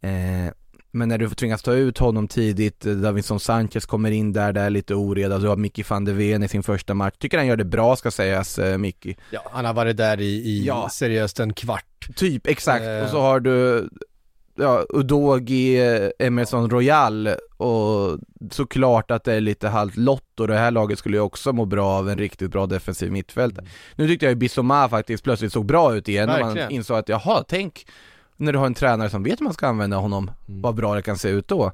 Eh, men när du tvingas ta ut honom tidigt, eh, Davinson Sanchez kommer in där, där är lite oreda, du har Mickey van de Ven i sin första match. Tycker han gör det bra ska sägas, eh, Mickey. Ja, han har varit där i, i ja. seriöst en kvart. Typ, exakt. Eh. Och så har du ja, Udogi, Emerson Royal och såklart att det är lite halvt lott och det här laget skulle ju också må bra av en riktigt bra defensiv mittfältare. Nu tyckte jag ju Bissoma faktiskt plötsligt såg bra ut igen och man Verkligen. insåg att jaha, tänk när du har en tränare som vet hur man ska använda honom, Mm. vad bra det kan se ut då.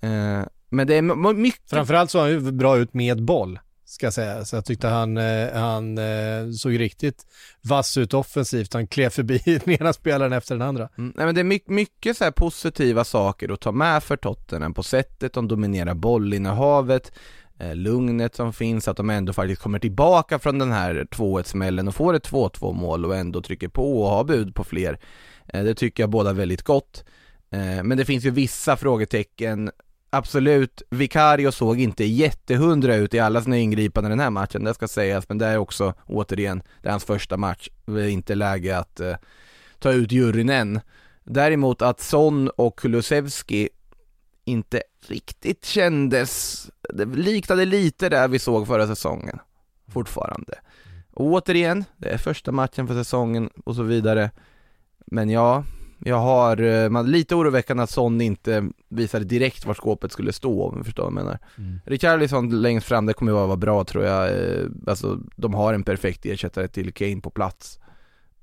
Eh, men det är mycket Framförallt såg han ju bra ut med boll, ska jag säga. Så jag tyckte han, eh, han eh, såg riktigt vass ut offensivt. Han klev förbi den ena spelaren efter den andra. Mm, nej men det är mycket, mycket så här positiva saker att ta med för Tottenham på sättet de dominerar bollinnehavet, eh, lugnet som finns, att de ändå faktiskt kommer tillbaka från den här 2-1 smällen och får ett 2-2 mål och ändå trycker på och har bud på fler. Det tycker jag båda väldigt gott. Men det finns ju vissa frågetecken Absolut, Vicario såg inte jättehundra ut i alla sina ingripanden den här matchen, det ska sägas, men det är också, återigen, det är hans första match, det är inte läge att eh, ta ut juryn än. Däremot att Son och Kulusevski inte riktigt kändes, det liknade lite där vi såg förra säsongen, fortfarande. Och återigen, det är första matchen för säsongen och så vidare. Men ja, jag har, eh, man, lite oroväckande att Son inte visade direkt var skåpet skulle stå om du förstår vad jag menar. Mm. Richarlison längst fram, det kommer ju vara bra tror jag. Eh, Alltså, de har en perfekt ersättare till Kane på plats.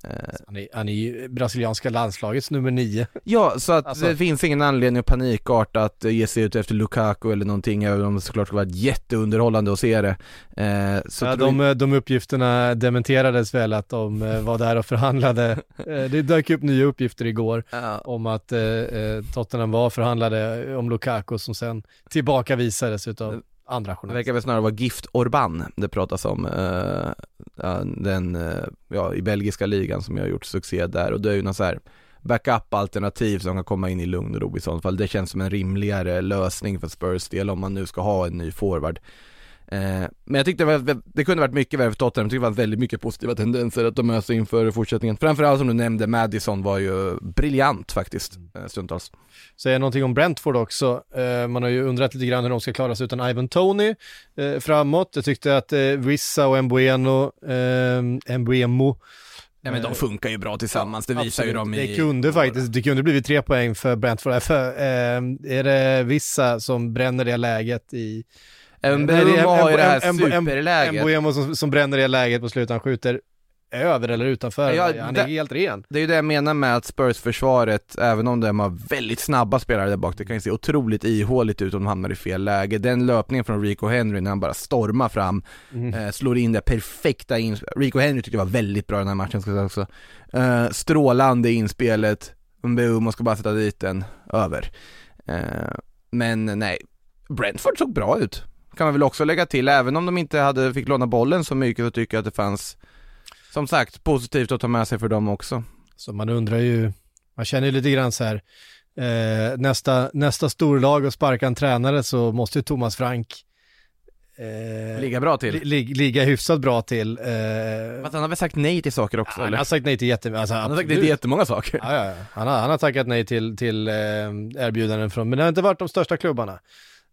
Eh, Han är, han är ju brasilianska landslagets nummer nio. Ja, så att Alltså- det finns ingen anledning att panikarta att eh, ge sig ut efter Lukaku eller någonting, även om det såklart ska vara jätteunderhållande att se det. Eh, så Ja, de, de uppgifterna dementerades väl att de eh, var där och förhandlade. Eh, Det dök upp nya uppgifter igår Ja, om att eh, eh, Tottenham var förhandlade om Lukaku som sen tillbakavisades utav andra det journalister. verkar väl snarare vara Gift Orban det pratas om, ja, den, eh, ja, i belgiska ligan som jag har gjort succé där och det är ju någon så här backup-alternativ som kan komma in i lugn och ro i sådant fall. Det känns som en rimligare lösning för Spurs del om man nu ska ha en ny forward. Eh, men jag tyckte det, det kunde varit mycket värre för Tottenham, jag tyckte det var väldigt mycket positiva tendenser att de möter inför fortsättningen. Framförallt som du nämnde, Madison var ju briljant faktiskt, eh, stundtals. Säga någonting om Brentford också. Eh, man har ju undrat lite grann hur de ska klara sig utan Ivan Tony framåt. Jag tyckte att Wissa och Mbueno, eh, Mbuemo Ja men de funkar ju bra tillsammans, det visar ju Absolut. de i... Det kunde faktiskt, det kunde blivit tre poäng för Brentford. För, eh, är det vissa som bränner det läget i... Mbeumo har ju det här superläget. Mbuemo som, som bränner det läget på slutet, han skjuter över eller utanför. Ja, han är helt ren. Det är ju det jag menar med att Spurs-försvaret, även om de har väldigt snabba spelare där bak, det kan ju se otroligt ihåligt ut om de hamnar i fel läge. Den löpningen från Rico Henry när han bara stormar fram, eh, slår in det perfekta in... Rico Henry tyckte jag var väldigt bra i den här matchen ska jag säga också. Eh, strålande inspelet, Mbeumo ska bara sätta dit den, över. Eh, men nej, Brentford såg bra ut. Kan man väl också lägga till, även om de inte hade, fick låna bollen så mycket så tycker jag att det fanns som sagt, positivt att ta med sig för dem också. Så man undrar ju, man känner ju lite grann så här, eh, nästa, nästa storlag och sparka en tränare så måste ju Thomas Frank eh, Ligga bra till. li, li, ligga hyfsat bra till. Eh, Fast han har väl sagt nej till saker också han eller? har sagt nej till jättemycket. Alltså, Han har sagt nej till jättemånga saker. Ja, ja, ja. Han, har, han har tackat nej till, till eh, erbjudanden från, men det har inte varit de största klubbarna.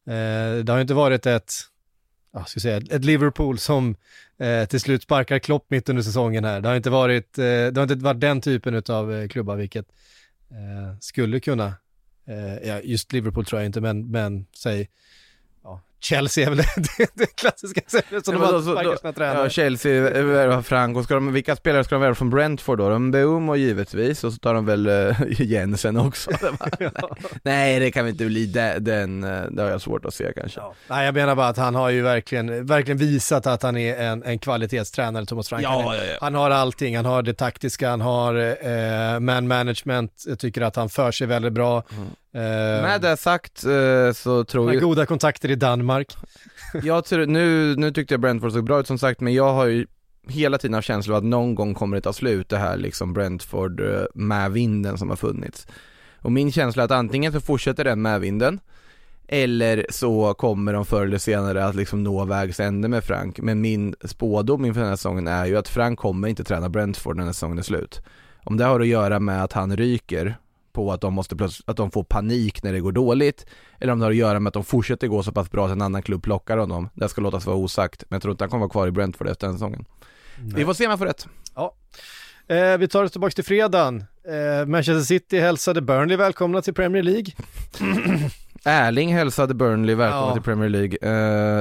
Eh, det har inte varit ett, jag ska säga, ett Liverpool som eh, till slut sparkar Klopp mitt under säsongen här. Det har inte varit, eh, det har inte varit den typen av eh, klubbar, vilket eh, skulle kunna, eh, ja, just Liverpool tror jag inte, men, men säg, Chelsea är väl det, det klassiska sättet som Ja, de men har då- så- sparkar sina tränare. Ja, Chelsea värvar Frank och ska de, vilka spelare ska de värva från Brentford då? De Mbeumo givetvis och så tar de väl uh, Jensen också. nej, nej det kan väl inte bli de- den, eh, det har jag svårt att se kanske. Ja. Nej, jag menar bara att han har ju verkligen, verkligen visat att han är en, en kvalitetstränare, Thomas Frank. Ja, ja. han har allting, han har det taktiska, han har eh, man management, jag tycker att han för sig väldigt bra. Mm. Eh, Med det sagt eh, så tror jag, goda kontakter i Danmark. jag tror, nu, nu tyckte jag Brentford såg bra ut som sagt men jag har ju hela tiden haft känslan att någon gång kommer det ta slut det här liksom Brentford eh, med vinden som har funnits. Och min känsla är att antingen så fortsätter den med vinden eller så kommer de förr eller senare att liksom nå vägs ände med Frank. Men min spådom inför den här säsongen är ju att Frank kommer inte träna Brentford när den här säsongen är slut. Om det har att göra med att han ryker på att de måste plötsligt, att de får panik när det går dåligt eller om det har att göra med att de fortsätter gå så pass bra att en annan klubb plockar honom. Det ska låtas vara osagt, men jag tror inte han kommer vara kvar i Brentford efter den säsongen. Vi får se om jag får rätt. Eh, vi tar oss tillbaka till fredagen. Eh, Manchester City hälsade Burnley välkomna till Premier League. Erling hälsade Burnley välkomna Ja. till Premier League.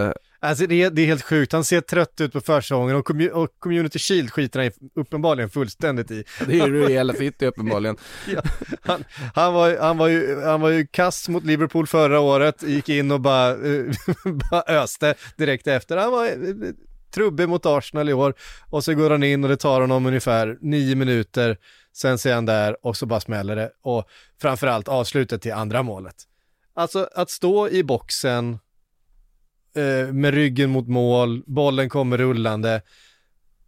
Eh, Alltså det är, det är helt sjukt, han ser trött ut på försäsongen och, commu- och Community Shield skiter han uppenbarligen fullständigt i. det är ju hela City uppenbarligen. Han, han, var, han, var ju, han var ju kass mot Liverpool förra året, gick in och bara, eh, bara öste direkt efter. Han var eh, trubbig mot Arsenal i år och så går han in och det tar honom ungefär nio minuter, sen ser han där och så bara smäller det och framförallt avslutet till andra målet. Alltså att stå i boxen eh, med ryggen mot mål, bollen kommer rullande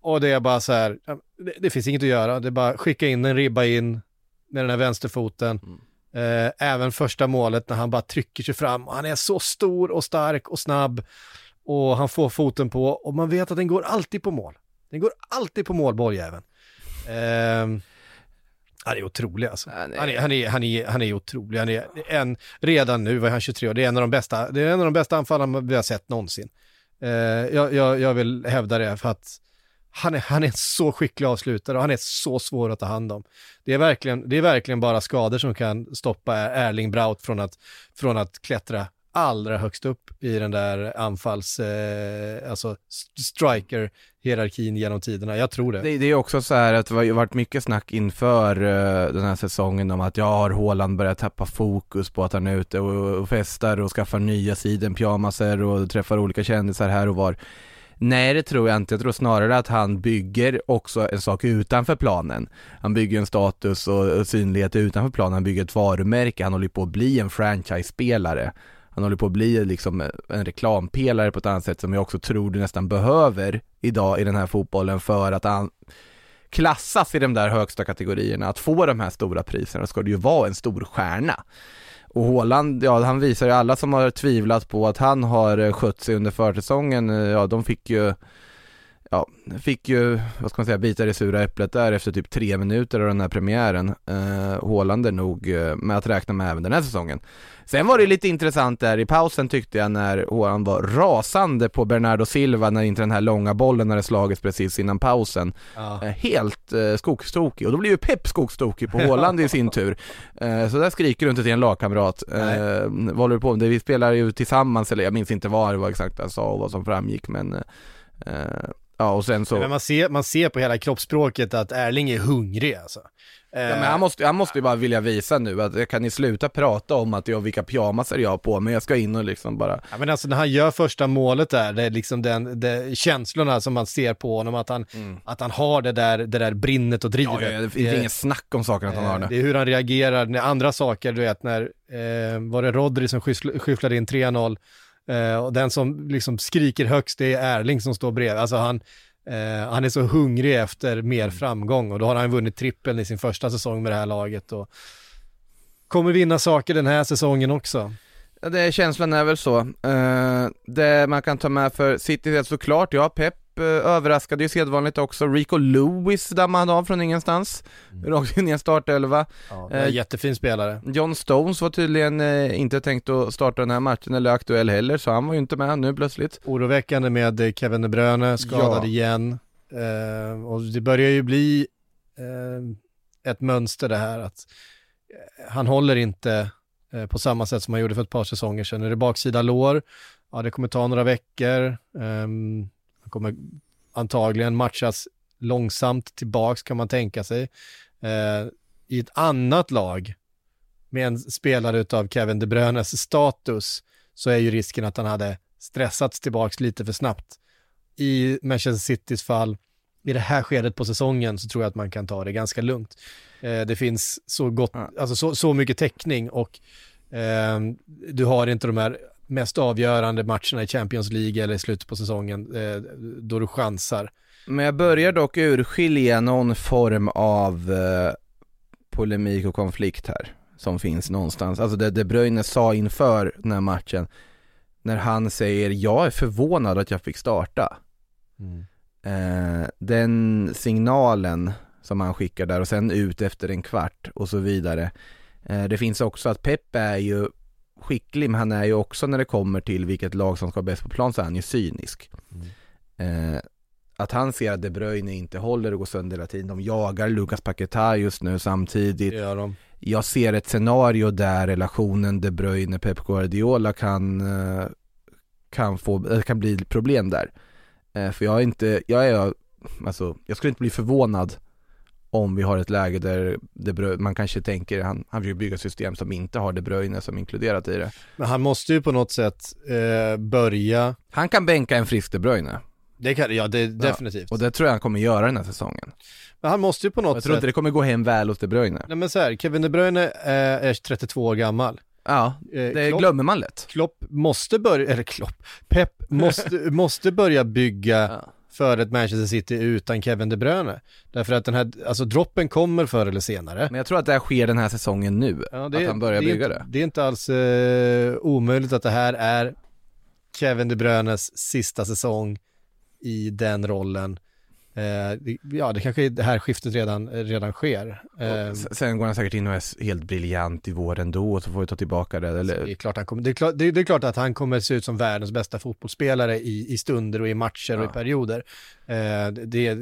och det är bara så här, det, det finns inget att göra, det är bara skicka in en ribba in med den här vänsterfoten. Eh, även första målet när han bara trycker sig fram han är så stor och stark och snabb och han får foten på och man vet att den går alltid på mål. Den går alltid på mål, bolljäveln. Eh, han är otrolig alltså. Han är- Han är, han är, han är, han är otrolig. Han är en, redan nu var han 23 och det är en av de bästa, det är en av de bästa anfallarna vi har sett någonsin. Eh, jag, jag, jag vill hävda det för att han är, han är så skicklig avslutare och han är så svår att ta hand om. Det är verkligen, det är verkligen bara skador som kan stoppa Erling Braut från att, från att klättra allra högst upp i den där anfalls, eh, alltså hierarkin genom tiderna. Jag tror det. Det, det är också så här att det har ju varit mycket snack inför uh, den här säsongen om att jag har Haaland börjat tappa fokus på att han är ute och, och festar och skaffar nya sidenpyjamaser och träffar olika kändisar här och var. Nej det tror jag inte, jag tror snarare att han bygger också en sak utanför planen. Han bygger en status och, och synlighet utanför planen, han bygger ett varumärke, han håller på att bli en franchise-spelare. Han håller på att bli liksom en reklampelare på ett annat sätt som jag också tror du nästan behöver idag i den här fotbollen för att han klassas i de där högsta kategorierna. Att få de här stora priserna ska det ju vara en stor stjärna. Och Håland, ja han visar ju alla som har tvivlat på att han har eh, skött sig under försäsongen, eh, ja de fick ju Ja, fick ju, vad ska man säga, bita det sura äpplet där efter typ tre minuter av den här premiären. Eh, nog eh, med att räkna med även den här säsongen. Sen var det lite intressant där i pausen tyckte jag när Haaland var rasande på Bernardo Silva när inte den här långa bollen hade slagits precis innan pausen. Ja. Eh, helt eh, skogstokig och då blir ju Pep skogstokig på Haaland i sin tur. Eh, så där skriker du inte till en lagkamrat. Eh, vad håller du på med? Vi spelar ju tillsammans, eller jag minns inte vad det var exakt han sa och vad som framgick men eh, Ja och sen så Men man ser, man ser på hela kroppsspråket att Erling är hungrig alltså. Eh, Ja, men han, måste, han måste ju bara vilja visa nu att kan ni sluta prata om att jag vilka pyjamasar jag har på mig, jag ska in och liksom bara Ja, men alltså när han gör första målet där, det är liksom den, det, känslorna som man ser på honom, att han, att han har det där, det där brinnet och drivet. Mm. Ja, ja, det finns inget snack om saken att han har Eh, det. Det är hur han reagerar när andra saker, du vet när, eh, var det Rodri som skyffl- skyfflade in 3-0 eh, och den som liksom skriker högst det är Erling som står bredvid. Alltså han, eh, han är så hungrig efter mer framgång och då har han vunnit trippeln i sin första säsong med det här laget och kommer vinna saker den här säsongen också. Det, känslan är väl så. Eh, det man kan ta med för City är såklart, ja Pep överraskade ju sedvanligt också. Rico Lewis dammade han av från ingenstans. Rakt in i en startelva. Ja, Eh, jättefin spelare. John Stones var tydligen eh, inte tänkt att starta den här matchen eller aktuell heller, så han var ju inte med nu plötsligt. Oroväckande med eh, Kevin De Bruyne, skadad Ja. igen. Eh, och det börjar ju bli eh, ett mönster det här att eh, han håller inte eh, på samma sätt som han gjorde för ett par säsonger sedan. Är det baksida lår? Ja, det kommer ta några veckor. Ehm, kommer antagligen matchas långsamt tillbaks kan man tänka sig. Eh, I ett annat lag med en spelare utav Kevin De Bruynes status så är ju risken att han hade stressats tillbaks lite för snabbt. I Manchester Citys fall, i det här skedet på säsongen så tror jag att man kan ta det ganska lugnt. Eh, det finns så gott, alltså så, så mycket täckning och eh, du har inte de här mest avgörande matcherna i Champions League eller i slutet på säsongen eh, då du chansar. Men jag börjar dock urskilja någon form av eh, polemik och konflikt här som finns någonstans. Alltså det De Bruyne sa inför den här matchen när han säger jag är förvånad att jag fick starta. Eh, den signalen som han skickar där och sen ut efter en kvart och så vidare. Eh, det finns också att Pep är ju skicklig men han är ju också när det kommer till vilket lag som ska vara bäst på plan så är han ju cynisk. Eh, att han ser att De Bruyne inte håller och går sönder hela tiden. De jagar Lucas Paquetá just nu samtidigt. Gör de. Jag ser ett scenario där relationen De Bruyne-Pep Guardiola kan, eh, kan, få, eh, kan bli problem där. Eh, för jag är inte, jag är, alltså, jag skulle inte bli förvånad om vi har ett läge där De Bruyne, man kanske tänker, han, han vill bygga system som inte har De Bruyne som inkluderat i det. Men han måste ju på något sätt eh, börja, Han kan bänka en frisk De Bruyne. det kan, ja det definitivt. Och det tror jag han kommer göra den här säsongen. Men han måste ju på något Jag tror sätt, inte det kommer gå hem väl hos De Bruyne. nej men så här, Kevin De Bruyne eh, är 32 år gammal. Ja, Eh, det Klopp- glömmer man lätt. Klopp måste börja, eller Klopp, Pep måste, måste börja bygga Ja. För ett Manchester City utan Kevin De Bruyne. Därför att den här, alltså droppen kommer förr eller senare. Men jag tror att det här sker den här säsongen nu, Ja, att han börjar det bygga det. Det är inte alls eh, omöjligt att det här är Kevin De Bruynes sista säsong i den rollen. Eh, det- ja, det kanske det här skiftet redan, redan sker. Eh, Och Sen går han säkert in och är helt briljant i vår ändå, så får vi ta tillbaka det. det, Eller, är klart han kommer, det, är klart, det, är, det är klart att han kommer se ut som världens bästa fotbollsspelare i, i stunder och i matcher och Ja. i perioder. Eh, det,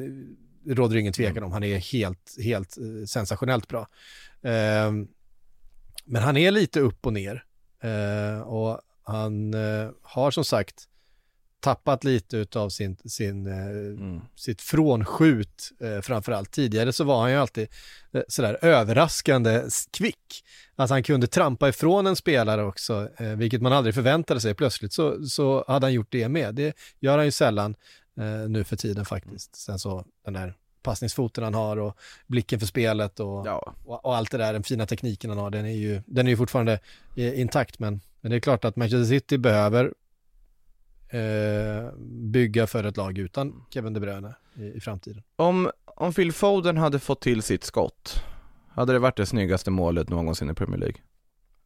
det råder ingen tvekan om. Han är helt, helt eh, sensationellt bra. Eh, men han är lite upp och ner. Eh, och han har som sagt tappat lite utav sin, sin, eh, mm. sitt frånskjut eh, framförallt. Tidigare så var han ju alltid eh, sådär överraskande kvick. Att han kunde trampa ifrån en spelare också, eh, vilket man aldrig förväntade sig. Plötsligt så, så hade han gjort det med. Det gör han ju sällan eh, nu för tiden faktiskt. Sen så den där passningsfoten han har och blicken för spelet och, Ja, och, och allt det där, den fina tekniken han har, den är ju, den är ju fortfarande intakt. Men, men det är klart att Manchester City behöver eh, bygga för ett lag utan Kevin De Bruyne i, i framtiden. om, om Phil Foden hade fått till sitt skott, hade det varit det snyggaste målet någonsin i Premier League?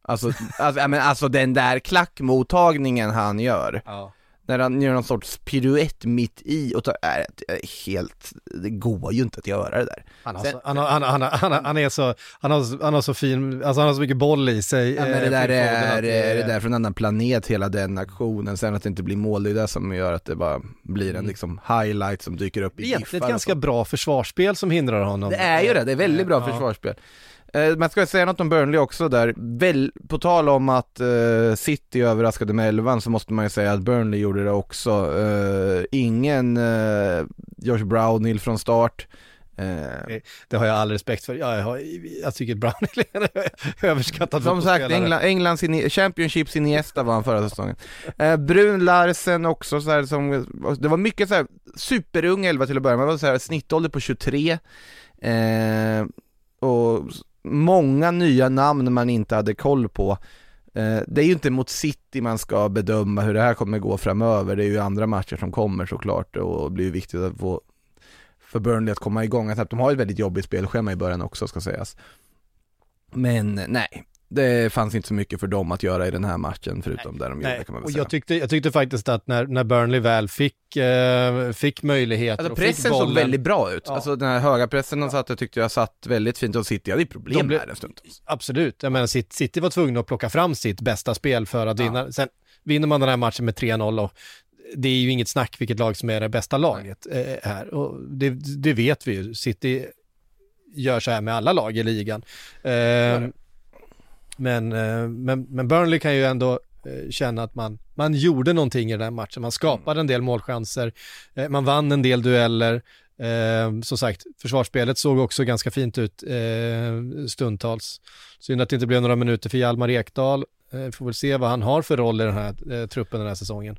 Alltså, alltså, men alltså den där klackmottagningen han gör, Ja. När han gör någon sorts piruett mitt i och tar, är, är helt, det går ju inte att göra det där. Han, har så, han, har, han, har- han, har- han, har- han är så, han har, han har så fin, alltså han har så mycket boll i sig. Ja, men det eh, där Phil Foden, är, att är det där från en annan planet hela den aktionen, sen att det inte blir mål, det är det som gör att det bara blir en Mm. liksom highlight som dyker upp i Egentligen giffar ett ganska bra försvarsspel som hindrar honom. Det är ju det, det är väldigt bra Ja. försvarsspel. Eh, Man ska säga något om Burnley också där, Väl, på tal om att eh, City överraskade med elvan så måste man ju säga att Burnley gjorde det också. Eh, ingen eh, Josh Brownhill från start. Eh, Det har jag all respekt för. Jag, har, jag tycker Brownhill är överskattad som sagt. England, Englands ini- Championships Iniesta var han förra säsongen. Eh, Brun Larsen också så här, som, det var mycket så här superung elva till att börja med, det var så här, snittålder på 23. Eh, och många nya namn man inte hade koll på. Eh, det är ju inte mot City man ska bedöma hur det här kommer gå framöver, det är ju andra matcher som kommer såklart och det blir viktigt att få för Burnley att komma igång. Att de har ett väldigt jobbigt spelschema i början också ska sägas. Men nej, det fanns inte så mycket för dem att göra i den här matchen förutom där de gjorde Nej, kan man väl och säga. jag tyckte, jag tyckte faktiskt att när, när Burnley väl fick, eh, fick möjligheter Alltså och fick pressen bollen, såg väldigt bra ut, Ja. alltså den här höga pressen de satte tyckte jag satt väldigt fint och City hade ju problem De blev- där en stund. Absolut, jag menar City, City var tvungna att plocka fram sitt bästa spel för att Ja. vinna. Sen vinner man den här matchen med 3-0 och det är ju inget snack vilket lag som är det bästa laget eh, här. Och det, det vet vi ju, City gör så här med alla lag i ligan. Eh, men, eh, men, men Burnley kan ju ändå eh, känna att man, man gjorde någonting i den här matchen. Man skapade en del målchanser, eh, man vann en del dueller. Eh, som sagt, försvarsspelet såg också ganska fint ut eh, stundtals. Synd att det inte blev några minuter för Hjalmar Ekdal. Eh, får väl se vad han har för roll i den här eh, truppen den här säsongen.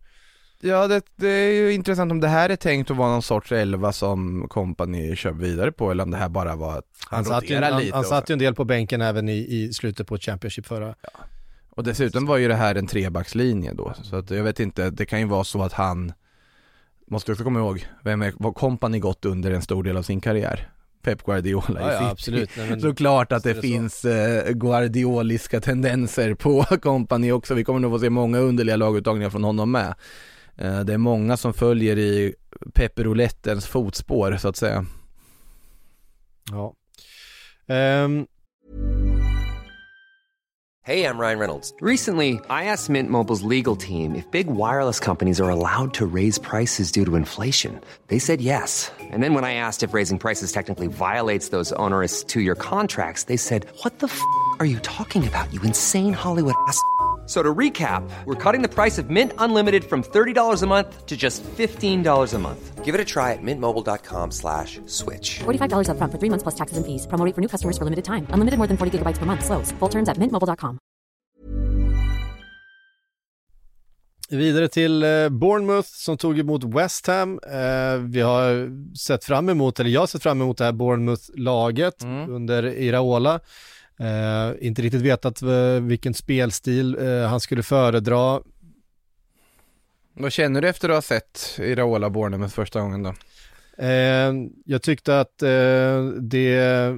Ja det, det är ju intressant om det här är tänkt att vara någon sorts elva som kompani kör vidare på eller om det här bara var att han, Han, satt ju, han, lite han satt ju en del på bänken även i, i slutet på Championship förra. Och dessutom var ju det här en trebackslinje då, så att jag vet inte, det kan ju vara så att han Måste också komma ihåg, vem är, var kompani gått under en stor del av sin karriär? Pep Guardiola Ja, i ja absolut. Nej, men, Såklart att det, det finns eh, guardioliska tendenser på kompani också, vi kommer nog få se många underliga laguttagningar från honom med. Eh, det är många som följer i Pep-roulettens fotspår så att säga. ja. Ehm, Hey, I'm Ryan Reynolds. Recently, I asked Mint Mobile's legal team if big wireless companies are allowed to raise prices due to inflation. They said yes. And then when I asked if raising prices technically violates those onerous two year contracts, they said, What the f are you talking about, you insane Hollywood ass? F- So to recap, we're cutting the price of Mint Unlimited from $30 a month to just $15 a month. Give it a try at mintmobile.com slash switch. $45 upfront for three months plus taxes and fees. Promo rate for new customers for limited time. Unlimited more than 40 gigabytes per month. Slows. Full terms at mintmobile.com. Vidare till eh, Bournemouth som tog emot West Ham. Eh, vi har sett fram emot, eller jag har sett fram emot det här Bournemouth-laget Mm. under Iraola. Eh, inte riktigt vetat eh, vilken spelstil eh, han skulle föredra. Vad känner du efter att ha sett Iraola Bournemouth första gången då? Eh, jag tyckte att eh, det,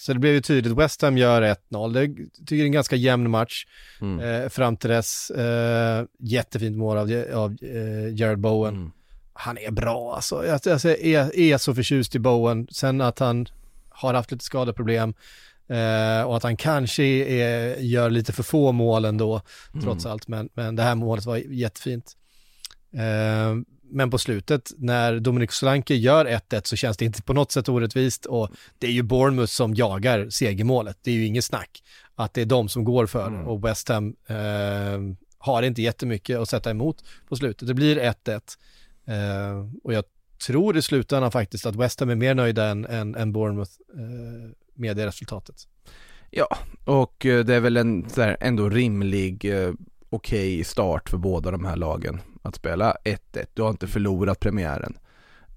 så det blev ju tydligt, West Ham gör 1-0. Det tycker jag är en ganska jämn match Mm. eh, fram till dess. Eh, jättefint mål av, av eh, Jared Bowen. Mm. Han är bra alltså. Jag, alltså, jag är, är så förtjust i Bowen. Sen att han har haft lite skadeproblem eh, och att han kanske är, gör lite för få mål ändå, trots allt. Men, men det här målet var jättefint. Eh, men på slutet, när Dominic Solanke gör 1-1 så känns det inte på något sätt orättvist och det är ju Bournemouth som jagar segermålet. Det är ju inget snack att det är de som går för Mm. och West Ham eh, har inte jättemycket att sätta emot på slutet. Det blir 1-1 eh, och jag tror i slutändan faktiskt att West Ham är mer nöjda än, än, än Bournemouth eh, med det resultatet. Ja, och eh, det är väl en så här, ändå rimlig okej okej start för båda de här lagen att spela 1-1. Du har inte förlorat premiären.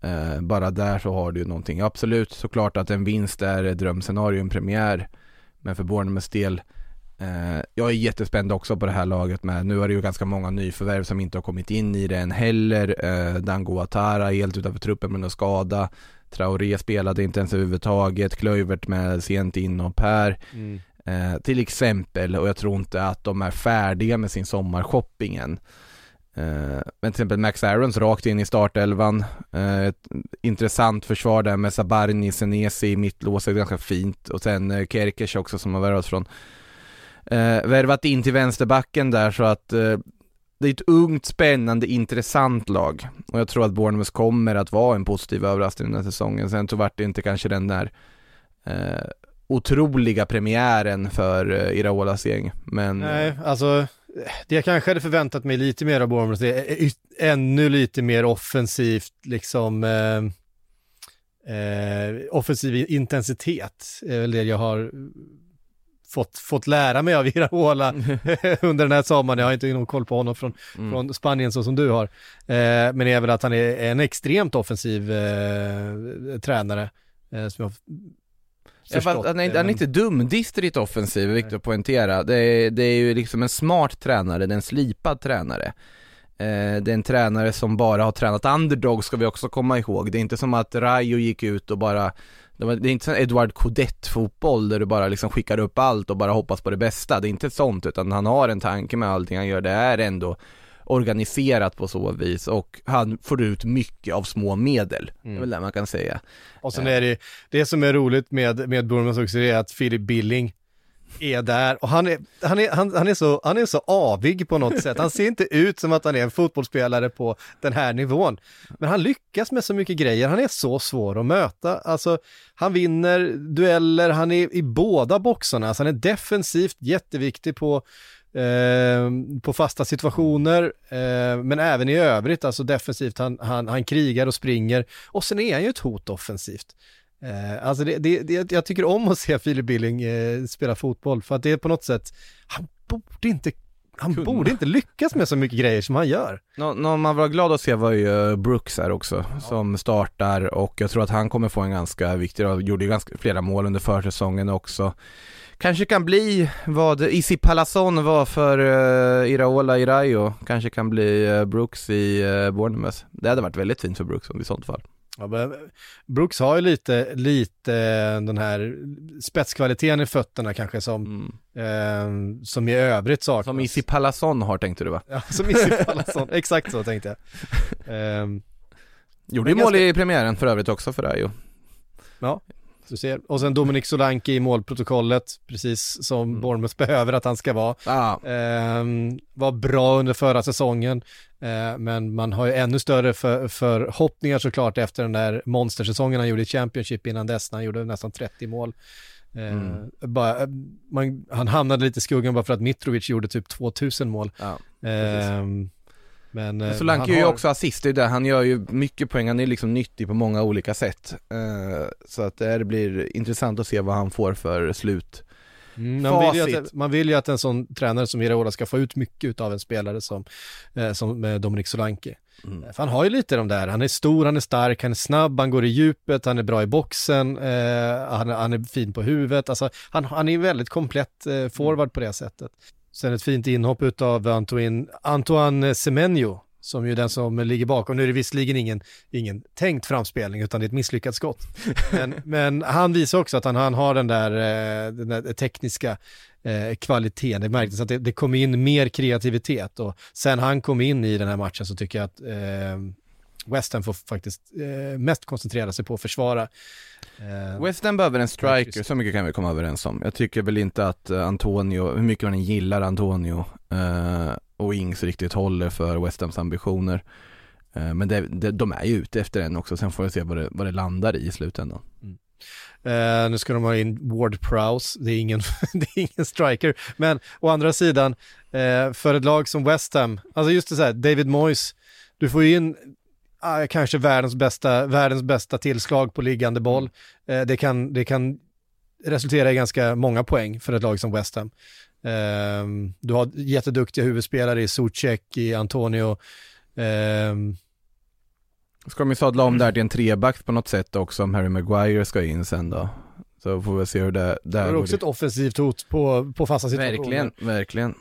Eh, bara där så har du ju någonting. Absolut, såklart att en vinst är ett drömscenario, en premiär. Men för Bournemouths del, jag är jättespänd också på det här laget med. Nu är det ju ganska många nyförvärv som inte har kommit in i det än heller. Eh, Dango Atara helt utanför truppen med någon skada. Traoré spelade inte ens överhuvudtaget. Klövert med sent in och Per. Eh, till exempel, och jag tror inte att de är färdiga med sin sommarshopping än. Eh, men till exempel Max Aarons rakt in i startelvan. Eh, intressant försvar där med Sabarni, Senesi i mittlåset, ganska fint. Och sen eh, också som har värvat från eh, värvat in till vänsterbacken där så att eh, det är ett ungt, spännande, intressant lag. Och jag tror att Bournemouth kommer att vara en positiv överraskning den här säsongen. Sen så vart det inte kanske den där eh, otroliga premiären för eh, Iraolas gäng. Men eh, Nej, alltså det jag kanske hade förväntat mig lite mer av Bournemouth är ännu lite mer offensivt, liksom eh, eh, offensiv intensitet är väl det jag har fått, fått lära mig av Iraola under den här sommaren. Jag har inte någon koll på honom från, Mm. från Spanien så som du har. Eh, men det är väl att han är en extremt offensiv eh, tränare. Eh, som jag Ja, han, är, han är inte dumdistrigt offensiv, viktigt att poängtera. Det är, det är ju liksom en smart tränare, det är en slipad tränare. Eh, det är en tränare som bara har tränat underdog ska vi också komma ihåg. Det är inte som att Rayo gick ut och bara det var- det är inte som Edward Coudet fotboll där du bara liksom skickar upp allt och bara hoppas på det bästa. Det är inte sånt utan han har en tanke med allting han gör. Det är ändå organiserat på så vis och han får ut mycket av små medel. Det är väl det man kan säga. Och sen är det, det som är roligt med, med Bournemouth också, det är att Philip Billing är där och han är, han är, han, han är, så, han är så avig på något sätt. Han ser inte ut som att han är en fotbollsspelare på den här nivån. Men han lyckas med så mycket grejer, han är så svår att möta. Alltså, han vinner dueller, han är i båda boxarna, alltså han är defensivt jätteviktig på eh, på fasta situationer, eh, men även i övrigt, alltså defensivt, han, han, han krigar och springer och sen är han ju ett hot offensivt. Eh, alltså det, det, det, jag tycker om att se Filip Billing eh, spela fotboll för att det är på något sätt, han borde inte, han Kunna. borde inte lyckas med så mycket grejer som han gör. Nå, någon man var glad att se var ju eh, Brooks här också, som startar och jag tror att han kommer få en ganska viktig roll, gjorde ju ganska flera mål under försäsongen också. Kanske kan bli vad Isi Palazon var för uh, Iraola i Rayo, kanske kan bli eh, Brooks i uh, Bournemouth. Det hade varit väldigt fint för Brooks i sånt fall. Ja, men Brooks har ju lite, lite den här spetskvaliteten i fötterna kanske som, Mm. eh, som i övrigt saknas. Som Isi Palazon har tänkte du va? Ja, som Isi Palazon, exakt så tänkte jag. Ehm, Gjorde ju Men mål ganska- i premiären för övrigt också för Rayo. Ja. Du ser. Och sen Dominik Solanke i målprotokollet, precis som Mm. Bournemouth behöver att han ska vara. Ja, Ehm, var bra under förra säsongen, eh, men man har ju ännu större för, förhoppningar såklart efter den där monstersäsongen han gjorde i Championship innan dess, när han gjorde nästan 30 mål. Eh, Mm. bara, eh, man, han hamnade lite i skuggan bara för att Mitrovic gjorde typ 2000 mål. ja. Ehm, men eh, Men Solanke han gör ju har- också assist, det är han gör ju mycket poäng, han är liksom nyttig på många olika sätt. Eh, så att det blir intressant att se vad han får för slut. Mm, man, vill ju att, man vill ju att en sån tränare som Iraola ska få ut mycket av en spelare som, eh, som eh, Dominik Solanke. Mm. Han har ju lite de där, han är stor, han är stark, han är snabb, han går i djupet, han är bra i boxen, eh, han, han är fin på huvudet, alltså han, han är väldigt komplett eh, forward på det sättet. Sen ett fint inhopp utav Antoine, Antoine Semenyo, som ju är den som ligger bakom. Nu är det visserligen ingen, ingen tänkt framspelning utan det är ett misslyckat skott. Men, men han visar också att han, han har den där, eh, den där tekniska eh, kvaliteten. Det märktes att det, det kom in mer kreativitet och sen han kom in i den här matchen så tycker jag att eh, West Ham får faktiskt eh, mest koncentrera sig på att försvara. Eh, West Ham behöver en striker, så mycket kan vi komma överens om. Jag tycker väl inte att eh, Antonio, hur mycket man än gillar Antonio eh, och Ings riktigt håller för West Hams ambitioner. Eh, men det, det, de är ju ute efter en också, sen får vi se vad det, vad det landar i i slutändan. Eh, nu ska de ha in Ward Prowse, det är ingen, det är ingen striker. Men å andra sidan, eh, för ett lag som West Ham, alltså just det så här, David Moyes, du får ju in ah, kanske världens bästa, världens bästa tillslag på liggande boll. Eh, det, kan, det kan resultera i ganska många poäng för ett lag som West Ham. Eh, du har jätteduktiga huvudspelare i Zuzek, i Antonio. Eh, Ska de ju sadla om där till en treback på något sätt också om Harry Maguire ska in sen då. Så får vi se hur det det där är också ett offensivt hot på, på fasta situationer. Verkligen, verkligen.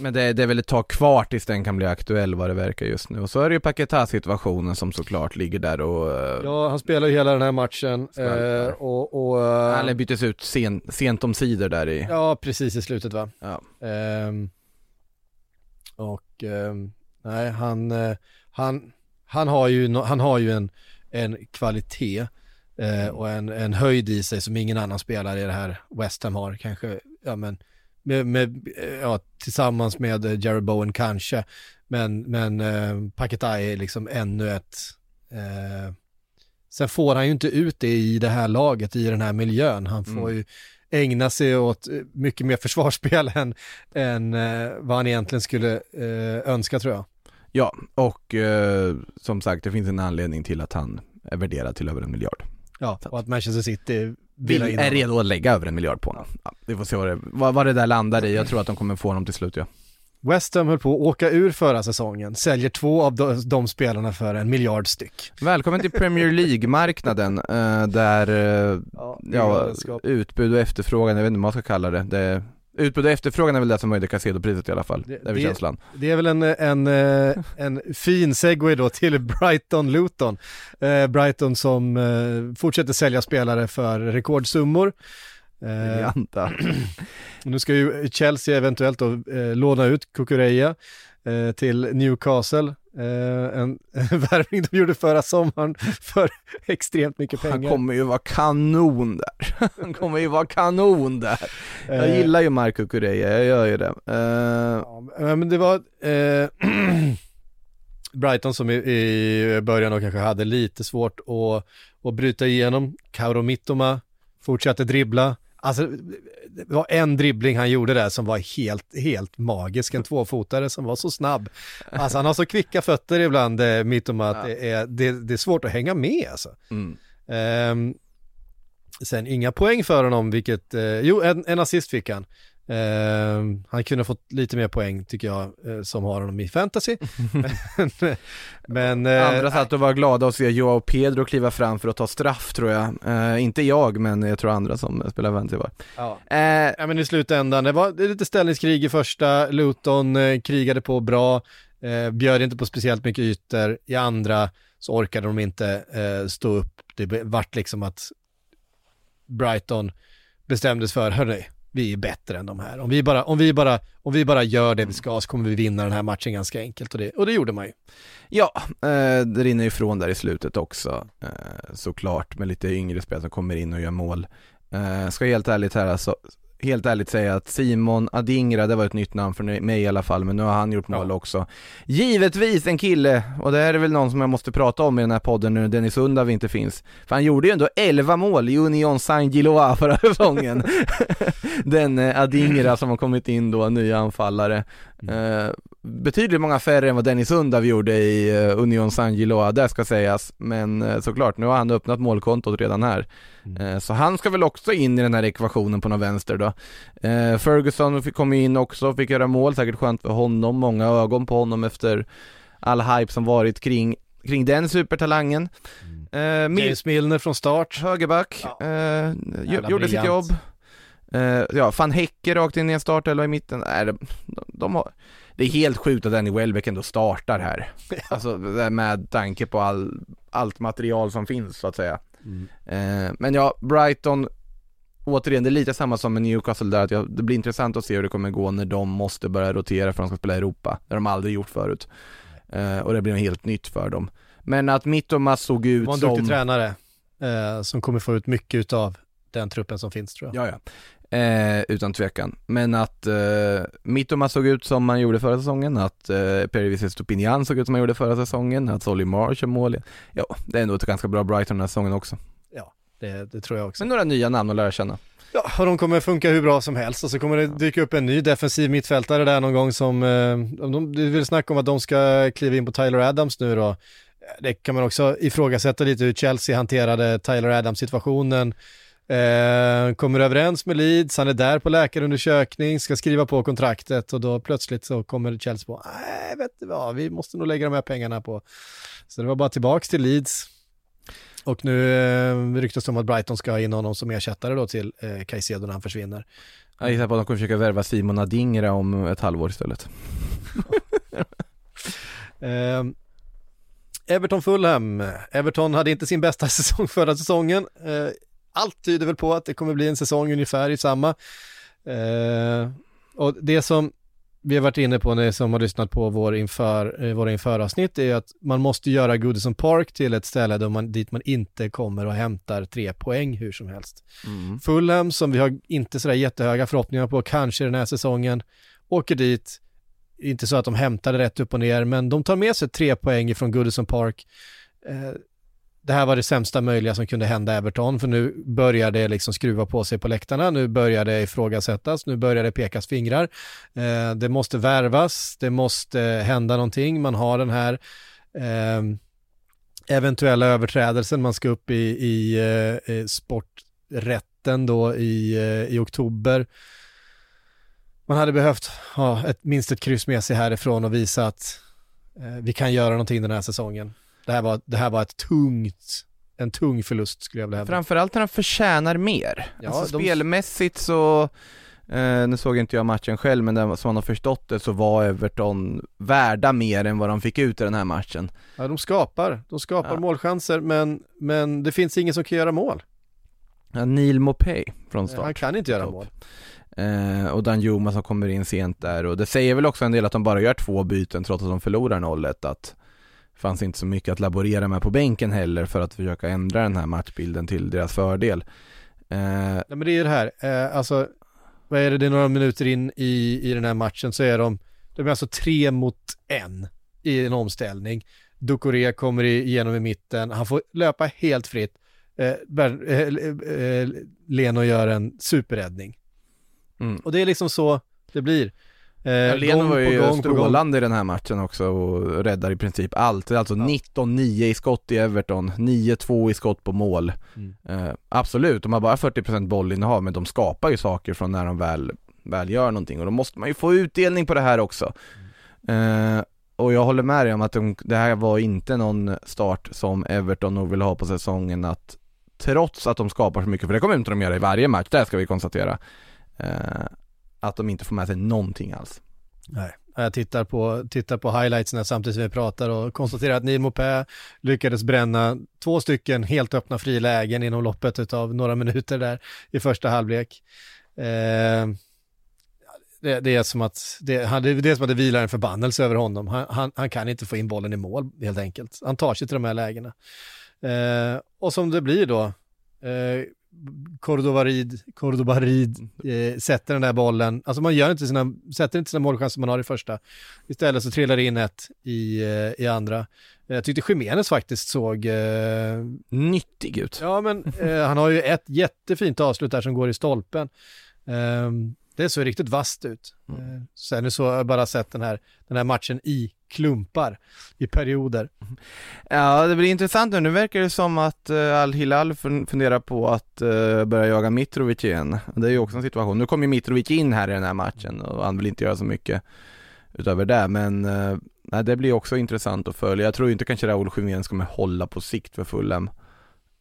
Men det, det är väl ett tag kvar tills den kan bli aktuell vad det verkar just nu. Och så är det ju Paketa-situationen som såklart ligger där och eh, Ja, han spelar ju hela den här matchen eh, och, och eh, han byttes ut sen, sent om sidor där i. ja, precis i slutet va. Ja. Ehm, och ehm, nej, han, eh, han, han har ju, han har ju en, en kvalitet eh, och en, en höjd i sig som ingen annan spelare i det här West Ham har. Kanske, ja men, med, med, eh, ja, tillsammans med eh, Jared Bowen kanske. Men, men eh, Paketa är liksom ännu ett, eh, sen får han ju inte ut det i det här laget, i den här miljön. Han får Mm. ju ägna sig åt eh, mycket mer försvarsspel än, än eh, vad han egentligen skulle eh, önska tror jag. Ja, och eh, som sagt det finns en anledning till att han är värderad till över en miljard. Ja, och att Manchester City Vi vill in är redo att lägga över en miljard på honom. Ja, vi får se vad det, vad, vad det där landar i. Jag tror att de kommer få honom till slut ja. West Ham höll på att åka ur förra säsongen, säljer två av de, de spelarna för en miljard styck. Välkommen till Premier League-marknaden eh, där eh, Ja, ja, utbud och efterfrågan, jag vet inte vad man ska kalla det. det utbud och efterfrågan är väl det som höjde Casedo-priset i alla fall. Det- Det, är väl känslan. Det är väl en, en, eh, en fin segway då till Brighton-Luton. Eh, Brighton som eh, fortsätter sälja spelare för rekordsummor. Briljanta. nu ska ju Chelsea eventuellt då låna ut Kukureya till Newcastle. Eh, en, en värvning de gjorde förra sommaren för extremt mycket pengar. Han kommer ju vara kanon där. Han kommer ju vara kanon där. Jag Eh, gillar ju Marco Cureya, jag gör ju det. Eh, Ja, men det var Brighton som i, i början då kanske hade lite svårt att, att bryta igenom. Kauro Mittoma fortsatte dribbla. Alltså, det var en dribbling han gjorde där som var helt, helt magisk. En tvåfotare som var så snabb. Alltså han har så kvicka fötter ibland, eh, Mittoma, att Ja. det, är, det, det är svårt att hänga med alltså. mm. Ehm, sen inga poäng för honom, vilket, eh, jo en, en assist fick han. Ehm, han kunde ha fått lite mer poäng tycker jag, eh, som har honom i fantasy. men, eh, Andra satt och var glada att se Joao Pedro kliva fram för att ta straff tror jag. Eh, inte jag, men jag tror andra som spelar fantasy var. ja. Ja men i slutändan, det var lite ställningskrig i första, Luton krigade på bra, bjöd inte på speciellt mycket ytor, i andra så orkade de inte stå upp. Det vart liksom att Brighton bestämdes för, hörni, vi är bättre än de här. Om vi bara, om vi bara, om vi bara gör det vi ska så kommer vi vinna den här matchen ganska enkelt och det, och det gjorde man ju. Ja, eh, det rinner ifrån där i slutet också eh, såklart med lite yngre spelare som kommer in och gör mål. Eh, ska helt ärligt här alltså, helt ärligt säga att Simon Adingra, det var ett nytt namn för mig i alla fall, men nu har han gjort mål ja. också. Givetvis en kille, och det här är väl någon som jag måste prata om i den här podden nu när Dennis Undav inte finns. För han gjorde ju ändå 11 mål i Union Saint-Gillois förra säsongen. den eh, Adingra som har kommit in då, nya anfallare. Mm. Eh, betydligt många färre än vad Dennis Undav gjorde i uh, Union Saint-Gillois, det ska sägas. Men uh, såklart, nu har han öppnat målkontot redan här. Mm. Uh, så han ska väl också in i den här ekvationen på något vänster då. Ferguson kom in också, fick göra mål, säkert skönt för honom, många ögon på honom efter all hype som varit kring, kring den supertalangen. Mm. Uh, James Milner från start. Högerback, ja. gjorde sitt jobb. ja, van Häcke rakt in i en startelva i mitten. Nej, de, de har det är helt sjukt att Danny Welbeck ändå startar här. Alltså med tanke på all, allt material som finns så att säga. Mm. Eh, men ja, Brighton, återigen det är lite samma som med Newcastle där, att jag, det blir intressant att se hur det kommer gå när de måste börja rotera för att de ska spela i Europa. Det har de aldrig gjort förut. Eh, och det blir något helt nytt för dem. Men att Mittomas såg ut som... Var en duktig tränare eh, som kommer få ut mycket av den truppen som finns tror jag. Ja, ja. Eh, utan tvekan. Men att eh, Mittoma såg ut som man gjorde förra säsongen, att eh, Perivis Stupinian såg ut som man gjorde förra säsongen, att Solly Marsh är mål. Ja, det är ändå ett ganska bra Brighton den här säsongen också. Ja, det, det, tror jag också. Men några nya namn att lära känna. Ja, och de kommer funka hur bra som helst och så kommer det dyka upp en ny defensiv mittfältare där någon gång som, eh, de, du vill snacka om att de ska kliva in på Tyler Adams nu då. Det kan man också ifrågasätta lite hur Chelsea hanterade Tyler Adams-situationen Eh, kommer överens med Leeds, han är där på läkarundersökning, ska skriva på kontraktet och då plötsligt så kommer Chelsea på, nej vet du vad, vi måste nog lägga de här pengarna på. Så det var bara tillbaks till Leeds. Och nu eh, ryktas det om att Brighton ska ha in honom som ersättare då till eh, Caicedo när han försvinner. Jag gissar på att de kommer försöka värva Simon Adingra om ett halvår istället. eh, Everton Fulham. Everton hade inte sin bästa säsong förra säsongen. Eh, allt tyder väl på att det kommer bli en säsong ungefär i samma. Eh, och det som vi har varit inne på, ni som har lyssnat på vår inför, eh, våra införavsnitt, är att man måste göra Goodison Park till ett ställe där man, dit man inte kommer och hämtar tre poäng hur som helst. Mm. Fulham, som vi har inte sådär jättehöga förhoppningar på, kanske den här säsongen, åker dit, inte så att de hämtar det rätt upp och ner, men de tar med sig tre poäng från Goodison Park. Eh, det här var det sämsta möjliga som kunde hända Everton, för nu börjar det liksom skruva på sig på läktarna, nu börjar det ifrågasättas, nu börjar det pekas fingrar. Eh, det måste värvas, det måste hända någonting, man har den här eh, eventuella överträdelsen, man ska upp i, i eh, sporträtten då i, eh, i oktober. Man hade behövt ha ett, minst ett kryss med sig härifrån och visa att eh, vi kan göra någonting den här säsongen. Det här var, det här var ett tungt, en tung förlust skulle jag vilja hävda. Framförallt när de förtjänar mer. Ja, alltså de... spelmässigt så, eh, nu såg inte jag matchen själv men där, som man har förstått det så var Everton värda mer än vad de fick ut i den här matchen. Ja, de skapar, de skapar ja. målchanser men, men det finns ingen som kan göra mål. Ja, Neil Mopay från start. Han kan inte göra mål. Eh, och Danjuma som kommer in sent där och det säger väl också en del att de bara gör två byten trots att de förlorar 0-1 att fanns inte så mycket att laborera med på bänken heller för att försöka ändra den här matchbilden till deras fördel. Eh, Nej, men det är ju det här, eh, alltså vad är det, det är några minuter in i, i den här matchen så är de, de är alltså tre mot en i en omställning. Ducoré kommer igenom i mitten, han får löpa helt fritt. Eh, eh, eh, Leno gör en superräddning. Mm. Och det är liksom så det blir. Eh, Leno var ju strålande i den här matchen också och räddar i princip allt. Alltså ja. 19-9 i skott i Everton, 9-2 i skott på mål. Mm. Eh, absolut, de har bara 40% bollinnehav men de skapar ju saker från när de väl, väl gör någonting och då måste man ju få utdelning på det här också. Mm. Eh, och jag håller med dig om att de, det här var inte någon start som Everton nog vill ha på säsongen att trots att de skapar så mycket, för det kommer inte de göra i varje match, det ska vi konstatera. Eh, att de inte får med sig någonting alls. Nej, jag tittar på, tittar på highlightsen samtidigt som vi pratar och konstaterar att Neil Mopé lyckades bränna två stycken helt öppna frilägen inom loppet av några minuter där i första halvlek. Eh, det, det, är som att det, han, det är som att det vilar en förbannelse över honom. Han, han, han, kan inte få in bollen i mål helt enkelt. Han tar sig till de här lägena. Eh, och som det blir då, eh, Cordobarid, Cordobarid eh, sätter den där bollen, alltså man gör inte sina, sätter inte sina målchanser man har i första. Istället så trillar det in ett i, eh, i andra. Jag tyckte Jiménez faktiskt såg... Eh, Nyttig ut. Ja, men eh, han har ju ett jättefint avslut där som går i stolpen. Eh, det såg riktigt vasst ut. Mm. Eh, sen så har jag bara sett den här, den här matchen i klumpar i perioder. Ja, det blir intressant nu. Nu verkar det som att uh, Al-Hilal funderar på att uh, börja jaga Mitrovic igen. Det är ju också en situation. Nu kommer ju Mitrovic in här i den här matchen och han vill inte göra så mycket utöver det, men nej, det blir också intressant att följa. Jag tror inte kanske Raúl Jiménez kommer hålla på sikt för Fulham.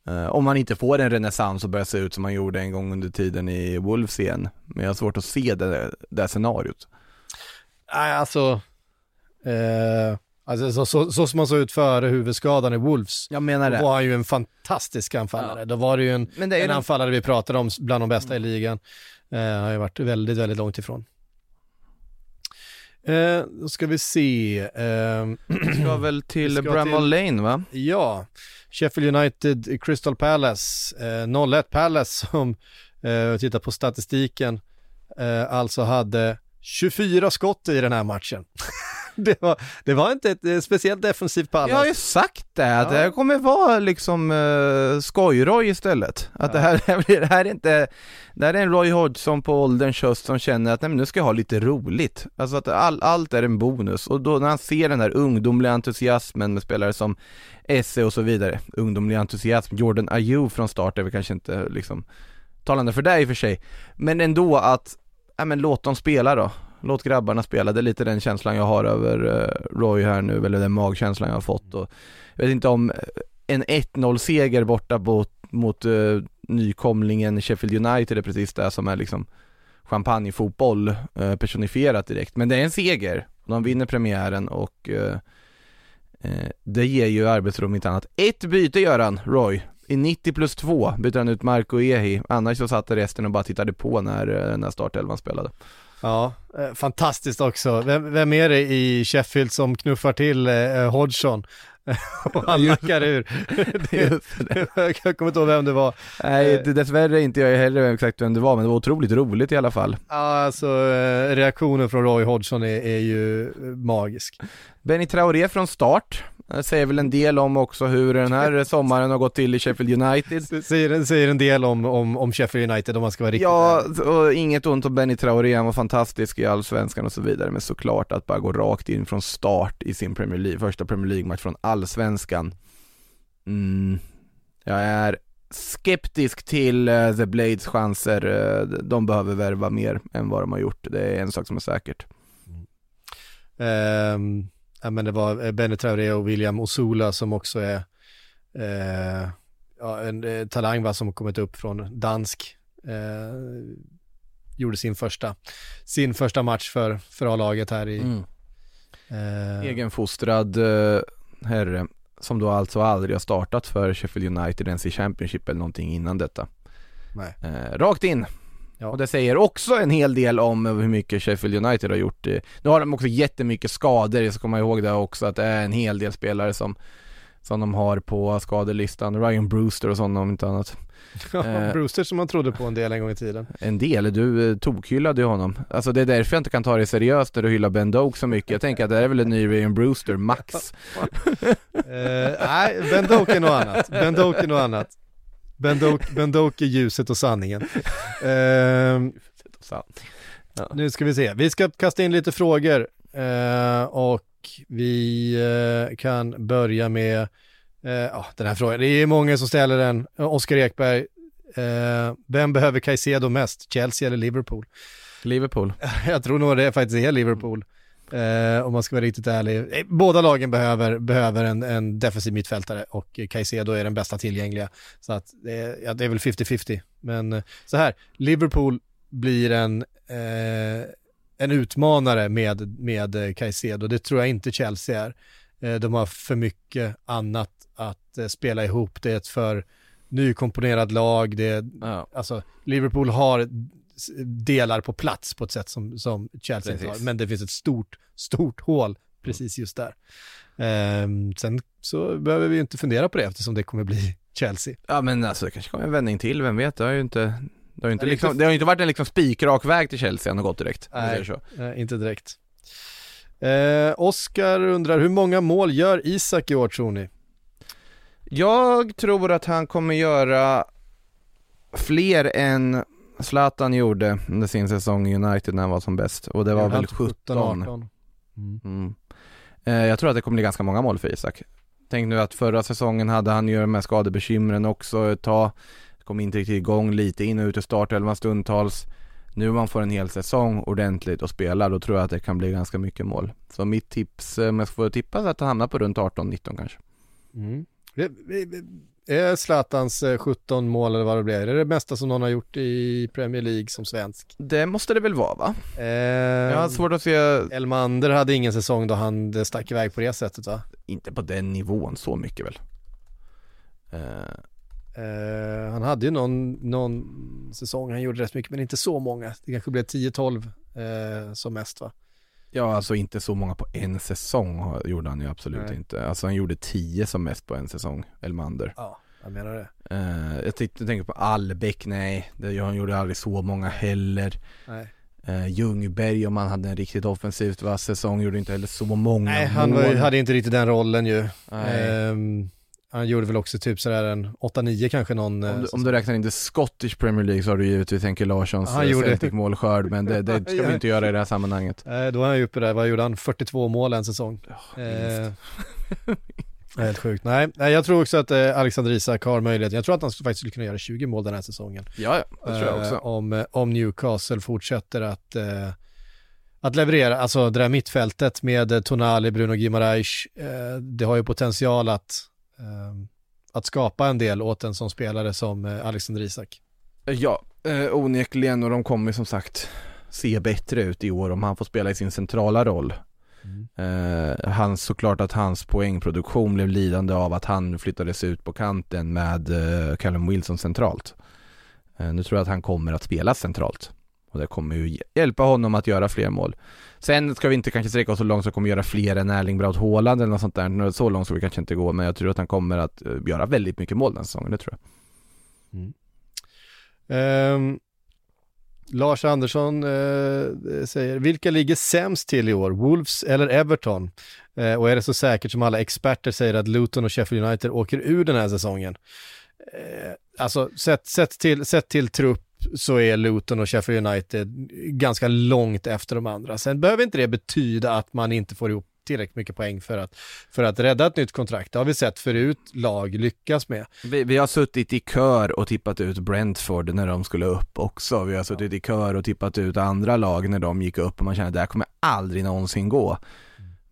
Uh, om man inte får en renässans och börjar se ut som man gjorde en gång under tiden i Wolves igen. Men jag har svårt att se det, det scenariot. Nej, alltså Eh, alltså så, så, så, som han såg ut före huvudskadan i Wolves. Jag menar det. Då var han ju en fantastisk anfallare. Ja. Då var det ju en, det en anfallare vi pratade om bland de bästa mm. i ligan. Eh, har ju varit väldigt, väldigt långt ifrån. Eh, då ska vi se. Eh, ska väl till Bramall Lane va? Ja, Sheffield United, Crystal Palace, eh, 0-1 Palace som, eh, tittar på statistiken, eh, alltså hade 24 skott i den här matchen. det, var, det var inte ett eh, speciellt defensivt Pallas. Jag har ju sagt det, att ja. det kommer vara liksom uh, skojroj istället. Att ja. det, här, det här är inte, det här är en Roy Hodgson på ålderns höst som känner att nej, men nu ska jag ha lite roligt. Alltså att all, allt är en bonus och då när han ser den här ungdomliga entusiasmen med spelare som Esse och så vidare, ungdomlig entusiasm, Jordan Ayew från start är väl kanske inte liksom talande för det i och för sig, men ändå att, ja men låt dem spela då låt grabbarna spela. Det är lite den känslan jag har över eh, Roy här nu, eller den magkänslan jag har fått och jag vet inte om eh, en 1-0 seger borta mot, mot uh, nykomlingen Sheffield United är precis det som är liksom champagnefotboll uh, personifierat direkt. Men det är en seger. De vinner premiären och uh, det ger ju arbetsrum inte annat. Ett byte gör han, Roy. I 90 plus 2 byter han ut Marco Ehi, annars så satt resten och bara tittade på när, när startelvan spelade. Ja, eh, fantastiskt också. Vem, vem, är det i Sheffield som knuffar till eh, Hodgson? och han lackar ur. det, jag kommer inte ihåg vem det var. Nej, eh, det, dessvärre inte jag heller exakt vem det var, men det var otroligt roligt i alla fall. Ja, alltså eh, reaktionen från Roy Hodgson är, är ju magisk. Benny Traoré från start, det säger väl en del om också hur den här sommaren har gått till i Sheffield United. Säger, säger en del om, om, om Sheffield United om man ska vara riktigt Ja, och inget ont om Benny Traoré, han var fantastisk i allsvenskan och så vidare, men såklart att bara gå rakt in från start i sin Premier League, första Premier League-match från allsvenskan. Mm, jag är skeptisk till uh, The Blades chanser, uh, de behöver värva mer än vad de har gjort, det är en sak som är säkert. Mm. Um ja, men det var eh, Benny Traoré och William Osula som också är eh, ja, en eh, talang va, som kommit upp från dansk. Eh, gjorde sin första, sin första match för, för A-laget här i... Mm. Eh, Egenfostrad eh, herre som då alltså aldrig har startat för Sheffield United ens i Championship eller någonting innan detta. Nej. Eh, rakt in Ja. Och det säger också en hel del om hur mycket Sheffield United har gjort. Nu har de också jättemycket skador, jag ska komma ihåg det också, att det är en hel del spelare som, som de har på skadelistan. Ryan Brewster och sådana om inte annat. Ja, eh, Brewster som man trodde på en del en gång i tiden. En del, du eh, tokhyllade ju honom. Alltså det är därför jag inte kan ta det seriöst när du hyllar Ben Doak så mycket. Jag tänker att det är väl en ny Ryan Brewster, max. eh, nej, Ben Doak är något annat. Ben Doak är något annat. Ben Doak, ben Doak är ljuset och sanningen. Uh, ja. Nu ska vi se, vi ska kasta in lite frågor uh, och vi uh, kan börja med uh, den här frågan. Det är många som ställer den. Oskar Ekberg, vem behöver Caicedo mest, Chelsea eller Liverpool? Liverpool. Jag tror nog det faktiskt är Liverpool. Eh, om man ska vara riktigt ärlig. Eh, båda lagen behöver, behöver en, en defensiv mittfältare och Caicedo är den bästa tillgängliga. Så att det, ja, det är väl 50-50. Men eh, så här, Liverpool blir en, eh, en utmanare med, med Caicedo. Det tror jag inte Chelsea är. Eh, de har för mycket annat att eh, spela ihop. Det är ett för nykomponerat lag. Det, ja. alltså, Liverpool har delar på plats på ett sätt som, som Chelsea inte har. Men det finns ett stort, stort hål precis just där. Ehm, sen så behöver vi inte fundera på det eftersom det kommer bli Chelsea. Ja men alltså det kanske kommer en vändning till, vem vet? Det har ju inte det har ju inte, liksom, det har ju inte varit en liksom spikrak väg till Chelsea han har gått direkt. Nej. Eh, inte direkt. Eh, Oskar undrar, hur många mål gör Isak i år tror ni? Jag tror att han kommer göra fler än Zlatan gjorde under sin säsong i United när han var som bäst och det var väl typ 17. 18? Mm. Mm. Eh, jag tror att det kommer bli ganska många mål för Isak. Tänk nu att förra säsongen hade han ju de här skadebekymren också ett tag. Kom inte riktigt igång lite in och ut i startelvan stundtals. Nu om man får en hel säsong ordentligt och spelar då tror jag att det kan bli ganska mycket mål. Så mitt tips, eh, om jag får tippa, är att han hamnar på runt 18-19 kanske. Mm. Är Zlatans eh, 17 mål eller vad det blir, är det det bästa som någon har gjort i Premier League som svensk? Det måste det väl vara va? Eh, Jag har svårt att se, Elmander hade ingen säsong då han eh, stack iväg på det sättet va? inte på den nivån så mycket väl. Eh, Eh, han hade ju någon, någon säsong han gjorde rätt mycket men inte så många. Det kanske blev 10-12 eh, som mest va? Ja, alltså inte så många på en säsong gjorde han ju absolut Nej. inte. Alltså han gjorde tio som mest på en säsong, Elmander. Ja, jag menar det. Eh, jag tyckte, jag tänker på Albeck, nej, det, han gjorde aldrig så många heller. Nej, Uh, Ljungberg, om han hade en riktigt offensivt vass säsong, gjorde inte heller så många Nej han mål. hade inte riktigt den rollen ju. Nej. Han gjorde väl också typ sådär en 8-9 kanske någon eh, Om du, om du räknar in det Scottish Premier League så har du givetvis Henke Larssons eh, gjorde- Celtic målskörd men det, det ska vi inte göra i det här sammanhanget. Eh, då var han ju uppe där, vad gjorde han? 42 mål en säsong. minst. Eh, helt sjukt. Nej, nej, jag tror också att eh, Alexander Isak har möjlighet. Jag tror att han faktiskt skulle kunna göra 20 mål den här säsongen. Ja, ja, det tror jag Eh, också. om, eh, om Newcastle fortsätter att, eh, att leverera, alltså det där mittfältet med eh, Tonali, Bruno Guimaraes, eh, det har ju potential att, eh, att skapa en del åt en sån spelare som eh, Alexander Isak. Ja, eh, onekligen och de kommer som sagt se bättre ut i år om han får spela i sin centrala roll. Eh, han, såklart att hans poängproduktion blev lidande av att han flyttades ut på kanten med eh, Callum Wilson centralt. Eh, nu tror jag att han kommer att spela centralt. Och det kommer ju hjälpa honom att göra fler mål. Sen ska vi inte kanske sträcka oss så långt så kommer göra fler än Erling Braut Haaland eller något sånt där. Så långt ska vi kanske inte gå men jag tror att han kommer att eh, göra väldigt mycket mål den säsongen, det tror jag. Mm. Ehm, Lars Andersson uh, säger, vilka ligger sämst till i år? Wolves eller Everton? Uh, och är det så säkert som alla experter säger att Luton och Sheffield United åker ur den här säsongen? Uh, alltså, sett, sett, till, sett till trupp så är Luton och Sheffield United ganska långt efter de andra. Sen behöver inte det betyda att man inte får ihop tillräckligt mycket poäng för att, för att rädda ett nytt kontrakt. Det har vi sett förut lag lyckas med. Vi, vi har suttit i kör och tippat ut Brentford när de skulle upp också. Vi har suttit i kör och tippat ut andra lag när de gick upp och man känner att det här kommer aldrig någonsin gå.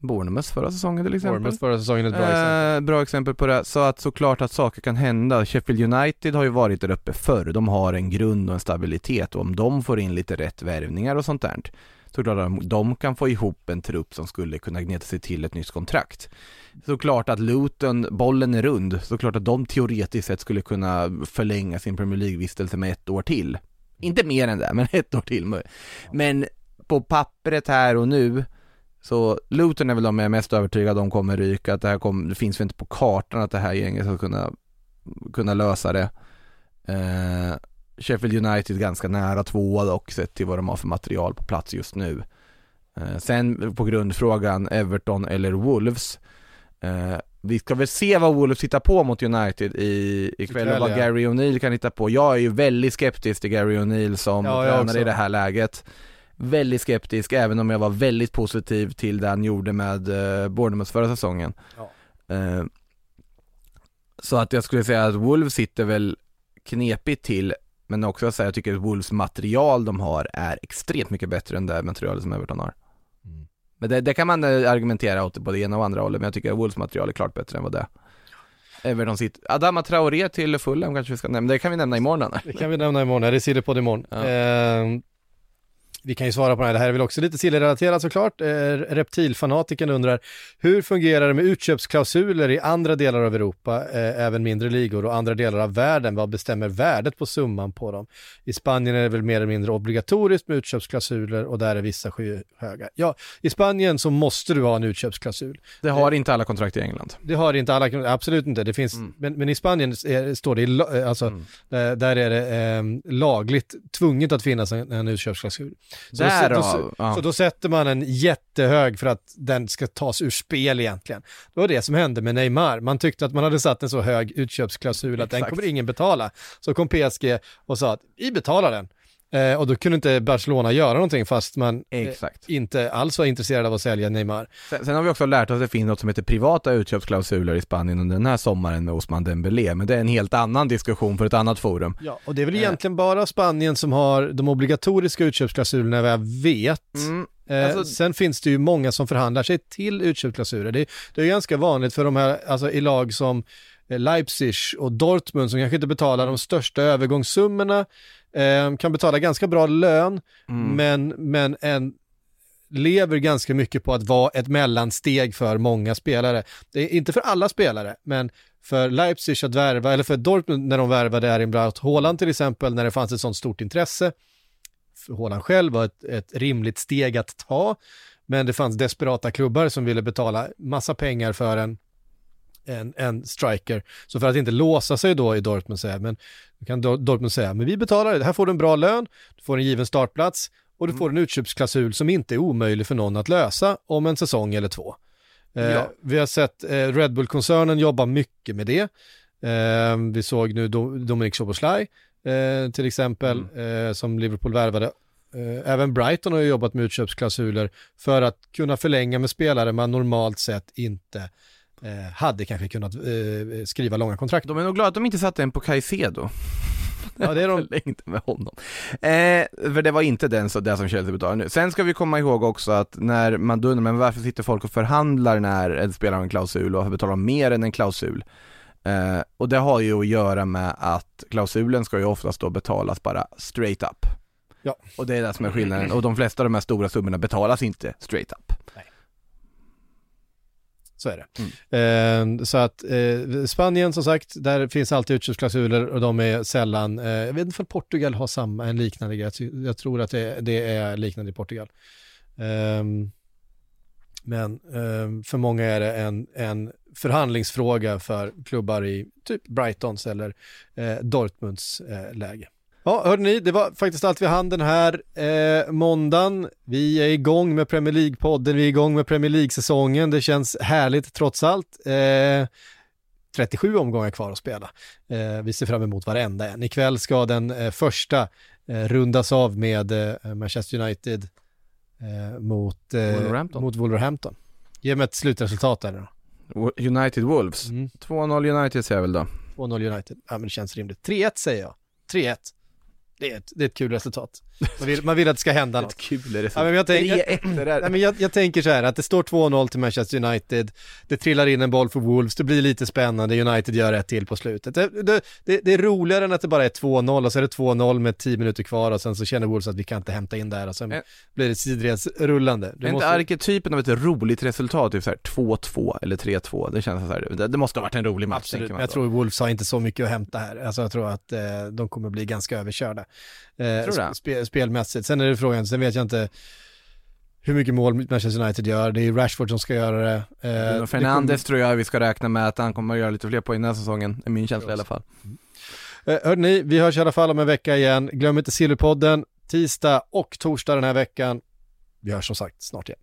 Bournemouth förra säsongen till exempel. Bournemouth förra säsongen är ett bra exempel. Eh, bra exempel på det. Så att såklart att saker kan hända. Sheffield United har ju varit där uppe förr. De har en grund och en stabilitet och om de får in lite rätt värvningar och sånt där såklart att de, de kan få ihop en trupp som skulle kunna gneta sig till ett nytt kontrakt. Såklart att Luton, bollen är rund, såklart att de teoretiskt sett skulle kunna förlänga sin Premier League-vistelse med ett år till. Inte mer än det, men ett år till. Men på pappret här och nu så Luton är väl de jag är mest övertygad om kommer ryka, att det här kommer, det finns väl inte på kartan att det här gänget ska kunna, kunna lösa det. Eh, Sheffield United ganska nära tvåa dock sett till vad de har för material på plats just nu. Eh, sen på grundfrågan Everton eller Wolves. Eh, vi ska väl se vad Wolves hittar på mot United i, ikväll och vad. Gary O'Neill kan hitta på. Jag är ju väldigt skeptisk till Gary O'Neill som Ja, tränare i det här läget. Väldigt skeptisk, även om jag var väldigt positiv till det han gjorde med eh, Bournemouth förra säsongen. Ja. Eh, så att jag skulle säga att Wolves sitter väl knepigt till, men också att säga jag tycker att Wolves material de har är extremt mycket bättre än det materialet som Everton har. Mm. Men det, det kan man eh, argumentera åt både ena och andra hållet, men jag tycker att Wolves material är klart bättre än vad det är. Everton sitter, Adama Traoré till Fulham kanske vi ska nämna, det kan vi nämna imorgon Anna. Det kan vi nämna imorgon, det är Sillypodd imorgon. Ja. Eh, Vi kan ju svara på det här, det här är väl också lite Silly-relaterat såklart. Eh, reptilfanatiken undrar, hur fungerar det med utköpsklausuler i andra delar av Europa, eh, även mindre ligor och andra delar av världen? Vad bestämmer värdet på summan på dem? I Spanien är det väl mer eller mindre obligatoriskt med utköpsklausuler och där är vissa skyhöga. Ja, i Spanien så måste du ha en utköpsklausul. Det har inte alla kontrakt i England. Det har inte alla, absolut inte. Det finns, Mm. men, men i Spanien är, står det, i eh, alltså, Mm. där, där är det eh, lagligt tvunget att finnas en, en utköpsklausul. Så, Därav, så, så, ja. så då sätter man en jättehög för att den ska tas ur spel egentligen. Det var det som hände med Neymar. Man tyckte att man hade satt en så hög utköpsklausul att den Exakt. kommer ingen betala. Så kom PSG och sa att vi betalar den. Eh, och då kunde inte Barcelona göra någonting fast man eh, inte alls var intresserad av att sälja Neymar. Sen, sen har vi också lärt oss att det finns något som heter privata utköpsklausuler i Spanien under den här sommaren med Osman Dembélé, men det är en helt annan diskussion för ett annat forum. Ja, och det är väl Eh. egentligen bara Spanien som har de obligatoriska utköpsklausulerna vad jag vet. Mm. Eh, Alltså- sen finns det ju många som förhandlar sig till utköpsklausuler. Det, det är ganska vanligt för de här, alltså i lag som eh, Leipzig och Dortmund som kanske inte betalar de största övergångssummorna, eh, kan betala ganska bra lön, Mm. men, men en lever ganska mycket på att vara ett mellansteg för många spelare. Det är inte för alla spelare, men för Leipzig att värva, eller för Dortmund när de värvade Erin Braut Haaland till exempel, när det fanns ett sånt stort intresse. För Haaland själv var ett, ett rimligt steg att ta, men det fanns desperata klubbar som ville betala massa pengar för en, en, en striker. Så för att inte låsa sig då i Dortmund säga, men då kan Dor- Dortmund säga, men vi betalar det, här får du en bra lön, du får en given startplats och du får en utköpsklausul som inte är omöjlig för någon att lösa om en säsong eller två. Eh, Ja. Vi har sett eh, Red Bull-koncernen jobba mycket med det. Eh, vi såg nu Do- Dominic Szoboszlai eh, till exempel, eh, som Liverpool värvade. Eh, även Brighton har jobbat med utköpsklausuler för att kunna förlänga med spelare man normalt sett inte eh, hade kanske kunnat eh, skriva långa kontrakt. De är nog glada att de inte satte en på Caicedo. Ja, det är de. Förlängde med honom. Eh, för det var inte den, så, det som Chelsea betalade nu. Sen ska vi komma ihåg också att när man då undrar, men varför sitter folk och förhandlar när en spelare har en klausul och varför betalar de mer än en klausul? Eh, och det har ju att göra med att klausulen ska ju oftast då betalas bara straight up. Ja. Och det är det som är skillnaden, och de flesta av de här stora summorna betalas inte straight up. Så är det. Eh, så att eh, Spanien som sagt, där finns alltid utköpsklausuler och de är sällan, eh, jag vet inte om Portugal har samma, en liknande grej, jag tror att det, det är liknande i Portugal. Ehm, men ehm, för många är det en, en förhandlingsfråga för klubbar i typ Brightons eller eh, Dortmunds eh, läge. Ja, hörde ni, det var faktiskt allt vi hann den här eh, måndagen. Vi är igång med Premier League-podden, vi är igång med Premier League-säsongen. Det känns härligt trots allt. Eh, 37 omgångar kvar att spela. Eh, vi ser fram emot varenda en. Ikväll ska den eh, första eh, rundas av med eh, Manchester United eh, mot, eh, Wolverhampton. mot Wolverhampton. Ge mig ett slutresultat där då. United Wolves. Mm. 2-0 United säger jag väl då. 2-0 United. Ja, men det känns rimligt. 3-1 säger jag. 3-1. Det är ett, det är ett kul resultat. Man vill, man vill att det ska hända något. kul Ja, men jag, tänker, 3-1 det där. nej, men jag, jag tänker så här att det står 2-0 till Manchester United, det trillar in en boll för Wolves, det blir lite spännande, United gör ett till på slutet. Det, det, det, det är roligare än att det bara är 2-0 och så är det 2-0 med 10 minuter kvar och sen så känner Wolves att vi kan inte hämta in där och sen Eh. blir det sidledsrullande. Du Är inte måste- arketypen av ett roligt resultat, typ såhär 2-2 eller 3-2, det känns så här, det, det måste ha varit en rolig match Absolut, jag tror Wolves har inte så mycket att hämta här. Alltså jag tror att eh, de kommer bli ganska överkörda. Eh, spe, spelmässigt. Sen är det frågan, sen vet jag inte hur mycket mål Manchester United gör. Det är Rashford som ska göra det. Eh, Bruno Fernandes tror jag vi ska räkna med att han kommer att göra lite fler poäng den här säsongen, är min känsla i alla fall. kommer- Eh, hörde ni, vi hörs i alla fall om en vecka igen. Glöm inte Sillypodden, tisdag och torsdag den här veckan. Vi hörs som sagt snart igen.